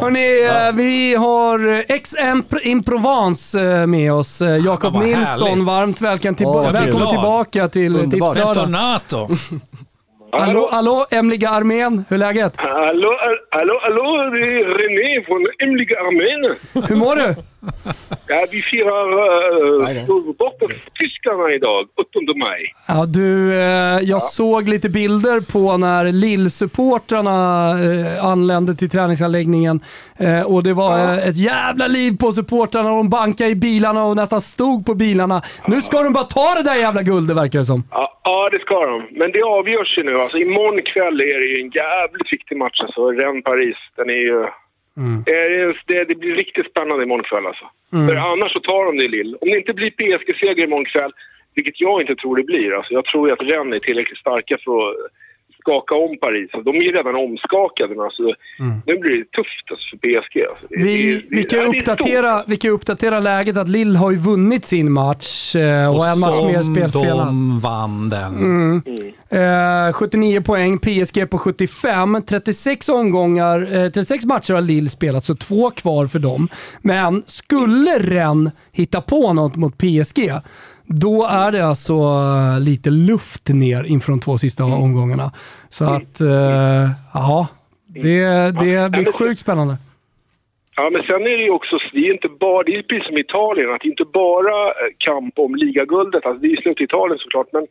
Hörni, eh, vi har ex in Provence eh, med oss. Eh, Jakob Nilsson, härligt. varmt välkommen, till, vad välkommen tillbaka till. Tipslördag. Tornato. <laughs> Hallå, hallå, Emliga armén. Hur är läget? Hallå, hallå, hallå, det är René från Emliga armén. Hur mår du? Ja, vi firar uh, borta för tyskarna idag, 8 maj. Ja, du, eh, jag såg lite bilder på när Lill-supportrarna eh, anlände till träningsanläggningen. Eh, och det var eh, ett jävla liv på supportrarna. De bankade i bilarna och nästan stod på bilarna. Nu ska de bara ta det där jävla guldet verkar det som. Ja, ja, det ska de. Men det avgörs ju nu. Alltså, imorgon kväll är det ju en jävligt viktig match. Alltså, Rennes-Paris, den är ju... Är, det, det blir riktigt spännande imorgon kväll alltså. Mm. För annars så tar de det i Lille. Om det inte blir PSG-seger imorgon kväll, vilket jag inte tror det blir. Alltså, jag tror ju att Rennes är tillräckligt starka för att skaka om Paris. De är ju redan omskakade nu. Alltså, Nu blir det tufft alltså, för PSG. Alltså. Det- Vi, det- vi, kan det uppdatera, vi kan uppdatera läget att Lill har ju vunnit sin match eh, och, Och en match mer spelfelad. de vann den. Mm. Eh, 79 poäng, PSG på 75. 36 omgångar, eh, 36 matcher har Lille spelat, så två kvar för dem. Men skulle Rennes hitta på något mot PSG, då är det alltså eh, lite luft ner inför de två sista omgångarna. Så att, eh, ja, det, det blir sjukt spännande. Ja, men sen är det ju också, det är inte bara, det är precis som i Italien, att det är inte bara eh, kamp om ligaguldet, alltså det är ju slut i Italien såklart, men,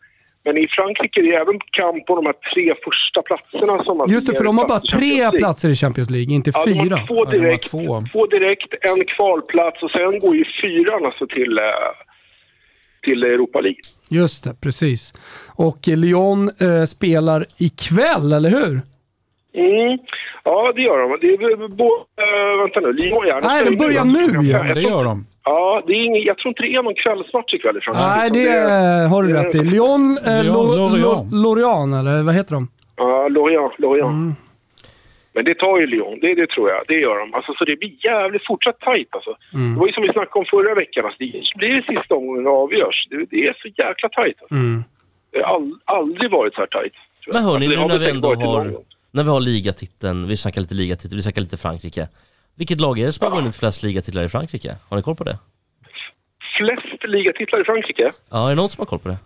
men i Frankrike är det även kamp om de här tre första platserna som alltså Just det, för de har bara tre platser i Champions League, inte Ja, de fyra. har två direkt, två. direkt, en kvalplats och sen går ju fyran alltså till, eh, till Europa League. Just det, precis. Och eh, Lyon eh, spelar ikväll, eller hur? Mm. Ja, det gör de. Det är, bo- eh, vänta nu, Lyon gärna. Nej, de börjar nu. Ja, det gör de. Ja, det är ingen, jag tror inte det är någon kvällsmatch ikväll i Frankrike. Nej, det är- har du rätt i. Lyon, eh, Lyon, Lo- Lorient. Lo- Lorient, eller vad heter de? Ja, Lorient. Lorient. Mm. Men det tar ju Lyon, det, det tror jag. Det gör de. Alltså, så det blir jävligt fortsatt tajt alltså. Mm. Det var ju som vi snackade om förra veckan. Alltså, det blir det sista omgången avgörs. Det, det är så jäkla tajt. Alltså. Mm. Det har all, aldrig varit så här tajt. jag. Men hörni, Alltså, nu när vi ändå har, när vi har ligatiteln, vi snackar lite ligatitel, vi snackar lite Frankrike. Vilket lag är det som har vunnit flest ligatitlar i Frankrike? Har ni koll på det? Flest ligatitlar i Frankrike? Ja, är det någon som har koll på det?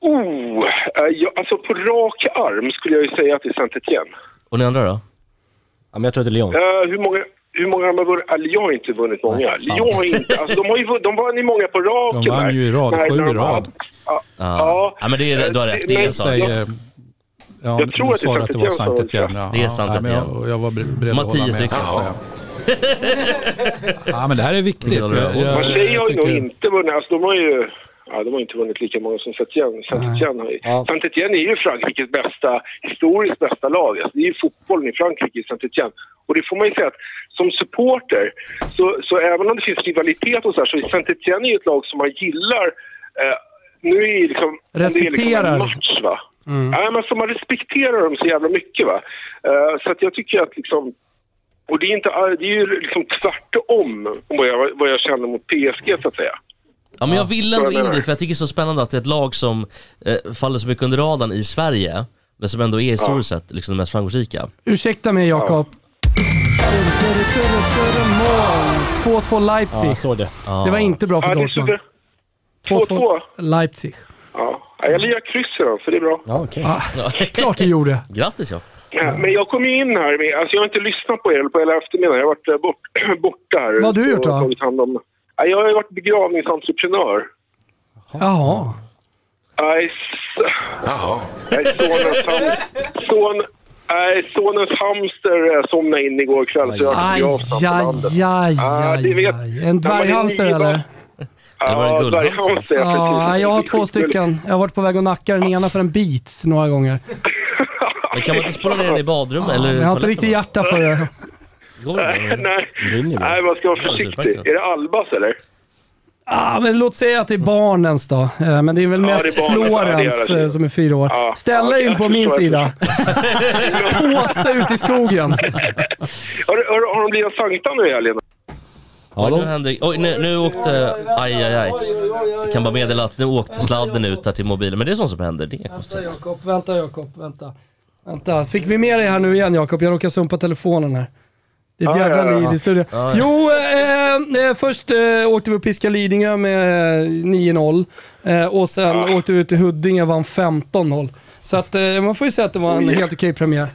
Oh, eh, ja, alltså på rak arm skulle jag ju säga att det är Saint-Étienne. Och ni andra då? Ja, men jag tror att det är Lyon. Eh, hur många... Hur många har vunnit? Äh, Lyon har inte vunnit många. Lyon har inte... Alltså, de, har ju, de vann ju många på raken. De vann ju i rad, sju i rad. Ja, Ja, ja men det är, du har rätt, det är sant. Säger, ja, Jag tror att det är att det var Sankt Etienne. Ja. Det är Ja, men Etienne. jag, jag var ber- beredd att hålla med. säga. Ja, men det här är viktigt. Jag, jag, Marseille har ju nog inte vunnit. Alltså, de har ju... Ja, de har inte vunnit lika många som Saint-Étienne. Saint-Étienne har ju... Saint-Étienne är ju Frankrikes bästa, historiskt bästa lag. Alltså, det är ju fotbollen i Frankrike Saint-Étienne. Och det får man ju säga att som supporter, så, så även om det finns rivalitet och så här, så är Saint-Étienne ju ett lag som man gillar. Eh, nu är liksom... om det är liksom Respekterar. en match, va? Mm. Ja, men så man respekterar dem så jävla mycket. Va? Eh, så att jag tycker att liksom... Och det är, inte, det är ju liksom tvärtom vad jag, vad jag känner mot PSG så att säga. Ja men jag vill ändå jag in det för jag tycker det är så spännande att det är ett lag som eh, faller så mycket under radarn i Sverige, men som ändå är historiskt sett liksom det mest framgångsrika. Ursäkta mig Jakob. 2-2 Leipzig. Ja, så det. Det var inte bra för Ja, det är Dortmund. super. 2-2 Leipzig. Ja, jag lirar kryss idag, så det är bra. Ja, okej. Ah, klart du gjorde. <laughs> Grattis ja. Ja, men jag kom ju in här med, alltså jag har inte lyssnat på er på hela eftermiddagen. Jag har varit eh, bort, <clears throat> borta här. Vad har du gjort och då? tagit hand om- jag har ju varit begravningsentreprenör. Jaha. Nej, sonens, ham- son, nej, sonens hamster somnade in igår kväll så jag har Aj, begravt aj, aj, Ja, det aj. En Ja, dvärghamster eller? Ja, dvärghamster, ja, Ja, jag har två stycken. Jag har varit på väg att nacka den ena för en Beats några gånger. <laughs> Men kan man inte spola ner den i badrum eller Men jag har inte riktigt hjärta för det. Nej, nej. Nej, man ska vara Ja, försiktig. Är det Albas eller? Ah, men låt säga att det är barnens då. Eh, Men det är väl Ja, mest är. Ja, är Florens det. eh, som är fyra år. Ja, Ställa ja, in på min sida. <laughs> <laughs> Påse ut i skogen. <laughs> Har, har, har de blivit Sankta nu i helgen? Oj, nu händer, oj, nu, nu åkte, aj aj aj. Jag kan bara meddela att nu åkte sladden ut här till mobilen, men det är sånt som händer, det är inga Vänta. Jakob, vänta Jakob, vänta. Vänta, fick vi med dig här nu igen Jakob? Jag råkar sumpa telefonen här. Det är ett Ja, jävla ja, liv i studion. Ja. Jo, eh, eh, först eh, åkte vi och piskade Lidingö med eh, 9-0. Eh, och sen åkte vi ut till Huddinge och vann 15-0. Så att eh, man får ju säga att det var en helt okej premiär.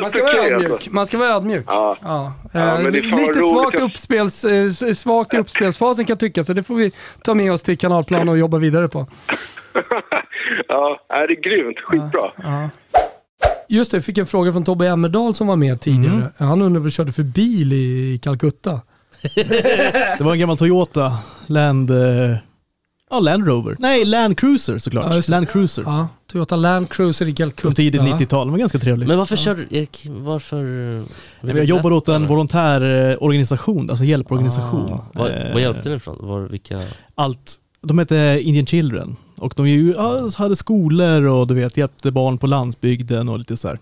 Man ska vara ödmjuk. alltså. Man ska vara ödmjuk. Ja. Ja. Ja, Eh, lite svagt, uppspels, eh, svagt i uppspelsfasen kan jag tycka, så det får vi ta med oss till kanalplan och jobba vidare på. <laughs> ja, det är grymt. Skitbra. Ja. Just det, jag fick en fråga från Tobbe Emmerdal som var med tidigare. Mm. Han undrade vad du körde för bil i Calcutta. <laughs> Det var en gammal Toyota Land... eh, Ja, Land Rover. Nej, Land Cruiser såklart. Ja. Land Cruiser. Ja, Toyota Land Cruiser i Calcutta. Från tidigt 90-tal. Den var ganska trevlig. Men varför kör du, Erik, varför? eh, Jag du jobbar åt en berätta? volontär eh, organisation, alltså hjälporganisation. Ah, vad, Eh, vad hjälpte ni ifrån? Var, vilka? Allt. De heter Indian Children Och de ju, ja, hade skolor och du vet, hjälpte barn på landsbygden och lite så här.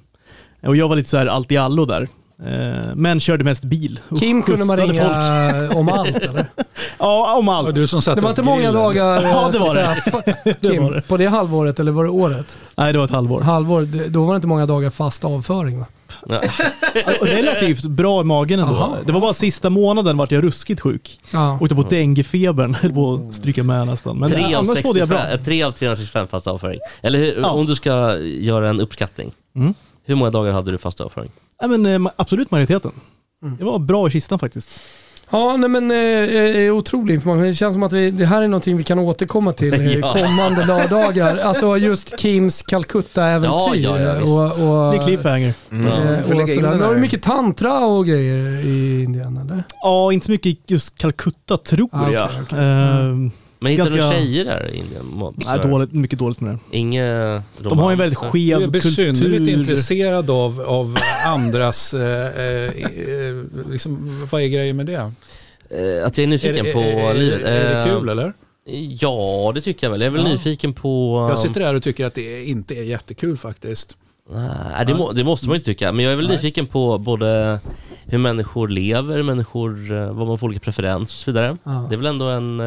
Och jag var lite så här allt i allo där. Eh, Men körde mest bil. Kim kunde man ringa folk. <laughs> om allt eller? <laughs> Ja, om allt. Du som Det var inte många dagar <laughs> Ja, det så var det. säga, Det Kim, var det. på det halvåret eller var det året? Nej, det var ett halvår. Halvår, det- då var det inte många dagar fast avföring va? Ja. Relativt bra i magen ändå. Aha. Det var bara sista månaden vart jag ruskigt sjuk. Ja. Åkte på denguefebern, höll <laughs> på att stryka med nästan. Men tre, av annars mådde jag 65, bra. eh, tre av 365 fast avföring. Eller hur, Ja. om du ska göra en uppskattning. Mm. Hur många dagar hade du fast avföring? Ja, men, eh, absolut majoriteten. Mm. Det var bra i kistan faktiskt. Ja, nej men eh, eh, otrolig information. Det känns som att vi, det här är någonting vi kan återkomma till <laughs> eh, Ja. kommande lördagar. <laughs> Alltså just Kims Calcutta-äventyr. Ja, ja, och, och, Det är cliffhanger. Mm. eh, och sådär. Men har du mycket tantra och grejer i Indien eller? Ja, inte så mycket just Calcutta tror Ah, jag. okej. Ehm, Men hittar du Ganska- tjejer där i Indien? Nej, dåligt, mycket dåligt med det. Inget De har ju en väldigt romans. Du är skev besynnerligt kultur. intresserad av, av andras... Eh, eh, eh, liksom, vad är grejen med det? Eh, Att jag är nyfiken är, på är, livet. Är, är det Eh, kul eller? Ja, det tycker jag väl. Jag är väl Ja. nyfiken på... Jag sitter där och tycker att det inte är jättekul faktiskt. Nej, det, må, det måste man ju inte tycka. Men jag är väl Nej. nyfiken på både hur människor lever, människor, vad man får olika preferenser och så vidare. Ja. Det är väl ändå en...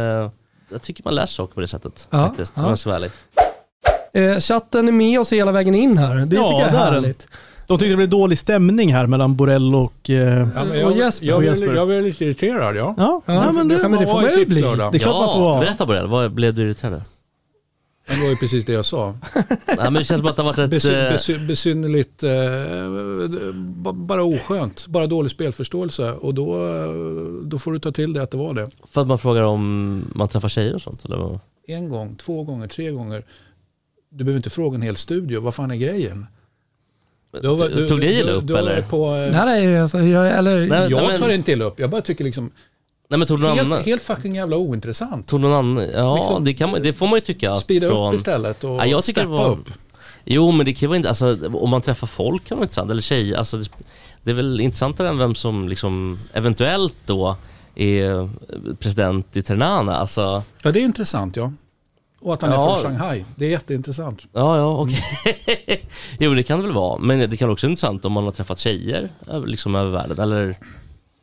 Jag tycker man lär sig saker på det sättet Ja, faktiskt, ja. om jag ska vara ärlig. Eh, chatten är med oss hela vägen in här. Det Ja, tycker jag det är härligt. De tyckte det blev dålig stämning här mellan Borrell och... Eh, Ja, Och jag, Jesper. jag, blir- Jesper. jag blir lite irriterad ja. ja, Ja, ja, men det, ja, men det får man ju bli. det är klart man får Ja, vara. berätta Borrell, vad blev du irriterad? Det var ju precis det jag sa. <laughs> Nej men det känns som att det har varit ett... Besy, eh, besy, besynnerligt, eh, ba- bara oskönt, bara dålig spelförståelse. Och då, eh, då får du ta till det att det var det. För att man frågar om man träffar tjejer och sånt eller vad? En gång, två gånger, tre gånger. Du behöver inte fråga en hel studio, vad fan är grejen? Du var- du- Tog det illa upp eller? På, eh, Nej, nej, alltså, jag, eller, Nej, nej, jag men- tar inte illa upp, jag bara tycker liksom Nej men tog någon annan? helt, helt fucking jävla ointressant. Tog någon annan? Ja Liksom, det, man, det får man ju tycka. att Speeda från, upp istället och Ja, jag steppa var- upp. Jo men det kan vara inte, alltså om man träffar folk kan vara intressant, eller tjejer, alltså det, det är väl intressantare än vem som liksom eventuellt då är president i Ternana, alltså Ja, det är intressant ja. Och att han Ja. är från Shanghai. Det är jätteintressant. Ja, ja, okej. <laughs> jo, det kan det väl vara. Men det kan också vara intressant om man har träffat tjejer liksom över världen. Eller,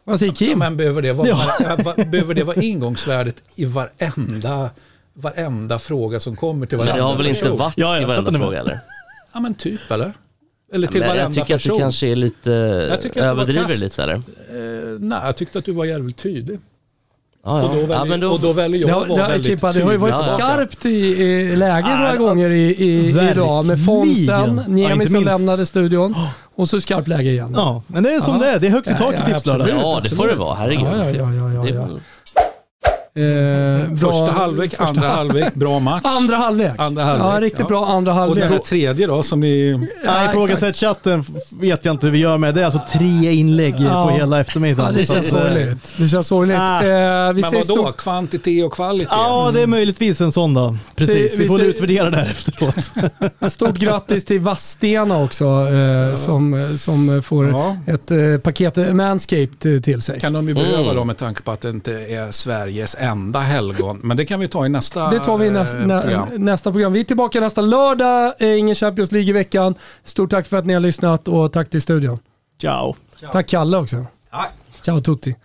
vad säger Ja, Kim? men behöver det, vara, Ja. <laughs> behöver det vara ingångsvärdet i varenda, varenda fråga som kommer till men varenda det har väl inte person? varit Ja, i varenda fråga eller? Ja men typ eller? Eller till Men varenda jag tycker att person. du kanske är lite, att överdriver lite eller? Eh, nej, jag tyckte att du var jävligt tydlig. Ja, Och, då ja. väljer, ja men då, och då väljer jag Det att vara det, har, väldigt Kippa, det har ju varit Ja, ja. skarpt i, i läge Ja, några ja. gånger i, i, idag med Fonsen, Ja, Niemi som lämnade studion och så skarpt läge igen. Ja, men det är som Ja. det är. Det är högt i Ja, tak i ja, Tipslördag. ja, det får det vara, herregud. Ja, ja, ja, ja, ja, Eh, bra- Första halvlek, första andra halv- halvlek, bra match. Andra halvlek. Andra halvlek, Ja, riktigt ja. bra andra och halvlek. den här tredje då som ni... Nej, ifrågasätt chatten vet jag inte hur vi gör med. Det är alltså tre inlägg Ja. på hela Ja, eftermiddagen. det Så känns eh, sorgligt. Det känns sorgligt. Ah. Eh, vi Men vadå? stort, Kvantitet och kvalitet? Ja, det är möjligtvis en sån då. Precis, vi vi får ser- utvärdera det här efteråt. <laughs> stort grattis till Vadstena också eh, som, som får Ja. ett eh, paket Manscaped till sig. kan de ju behöva Mm. då med tanke på att det inte är Sveriges enda helgon. Men det kan vi ta i nästa Det tar vi i nästa, eh, nä, program. nästa program. Vi är tillbaka nästa lördag. Eh, Ingen Champions League i veckan. Stort tack för att ni har lyssnat och tack till studion. Ciao. Tack Kalle också. Ciao tutti.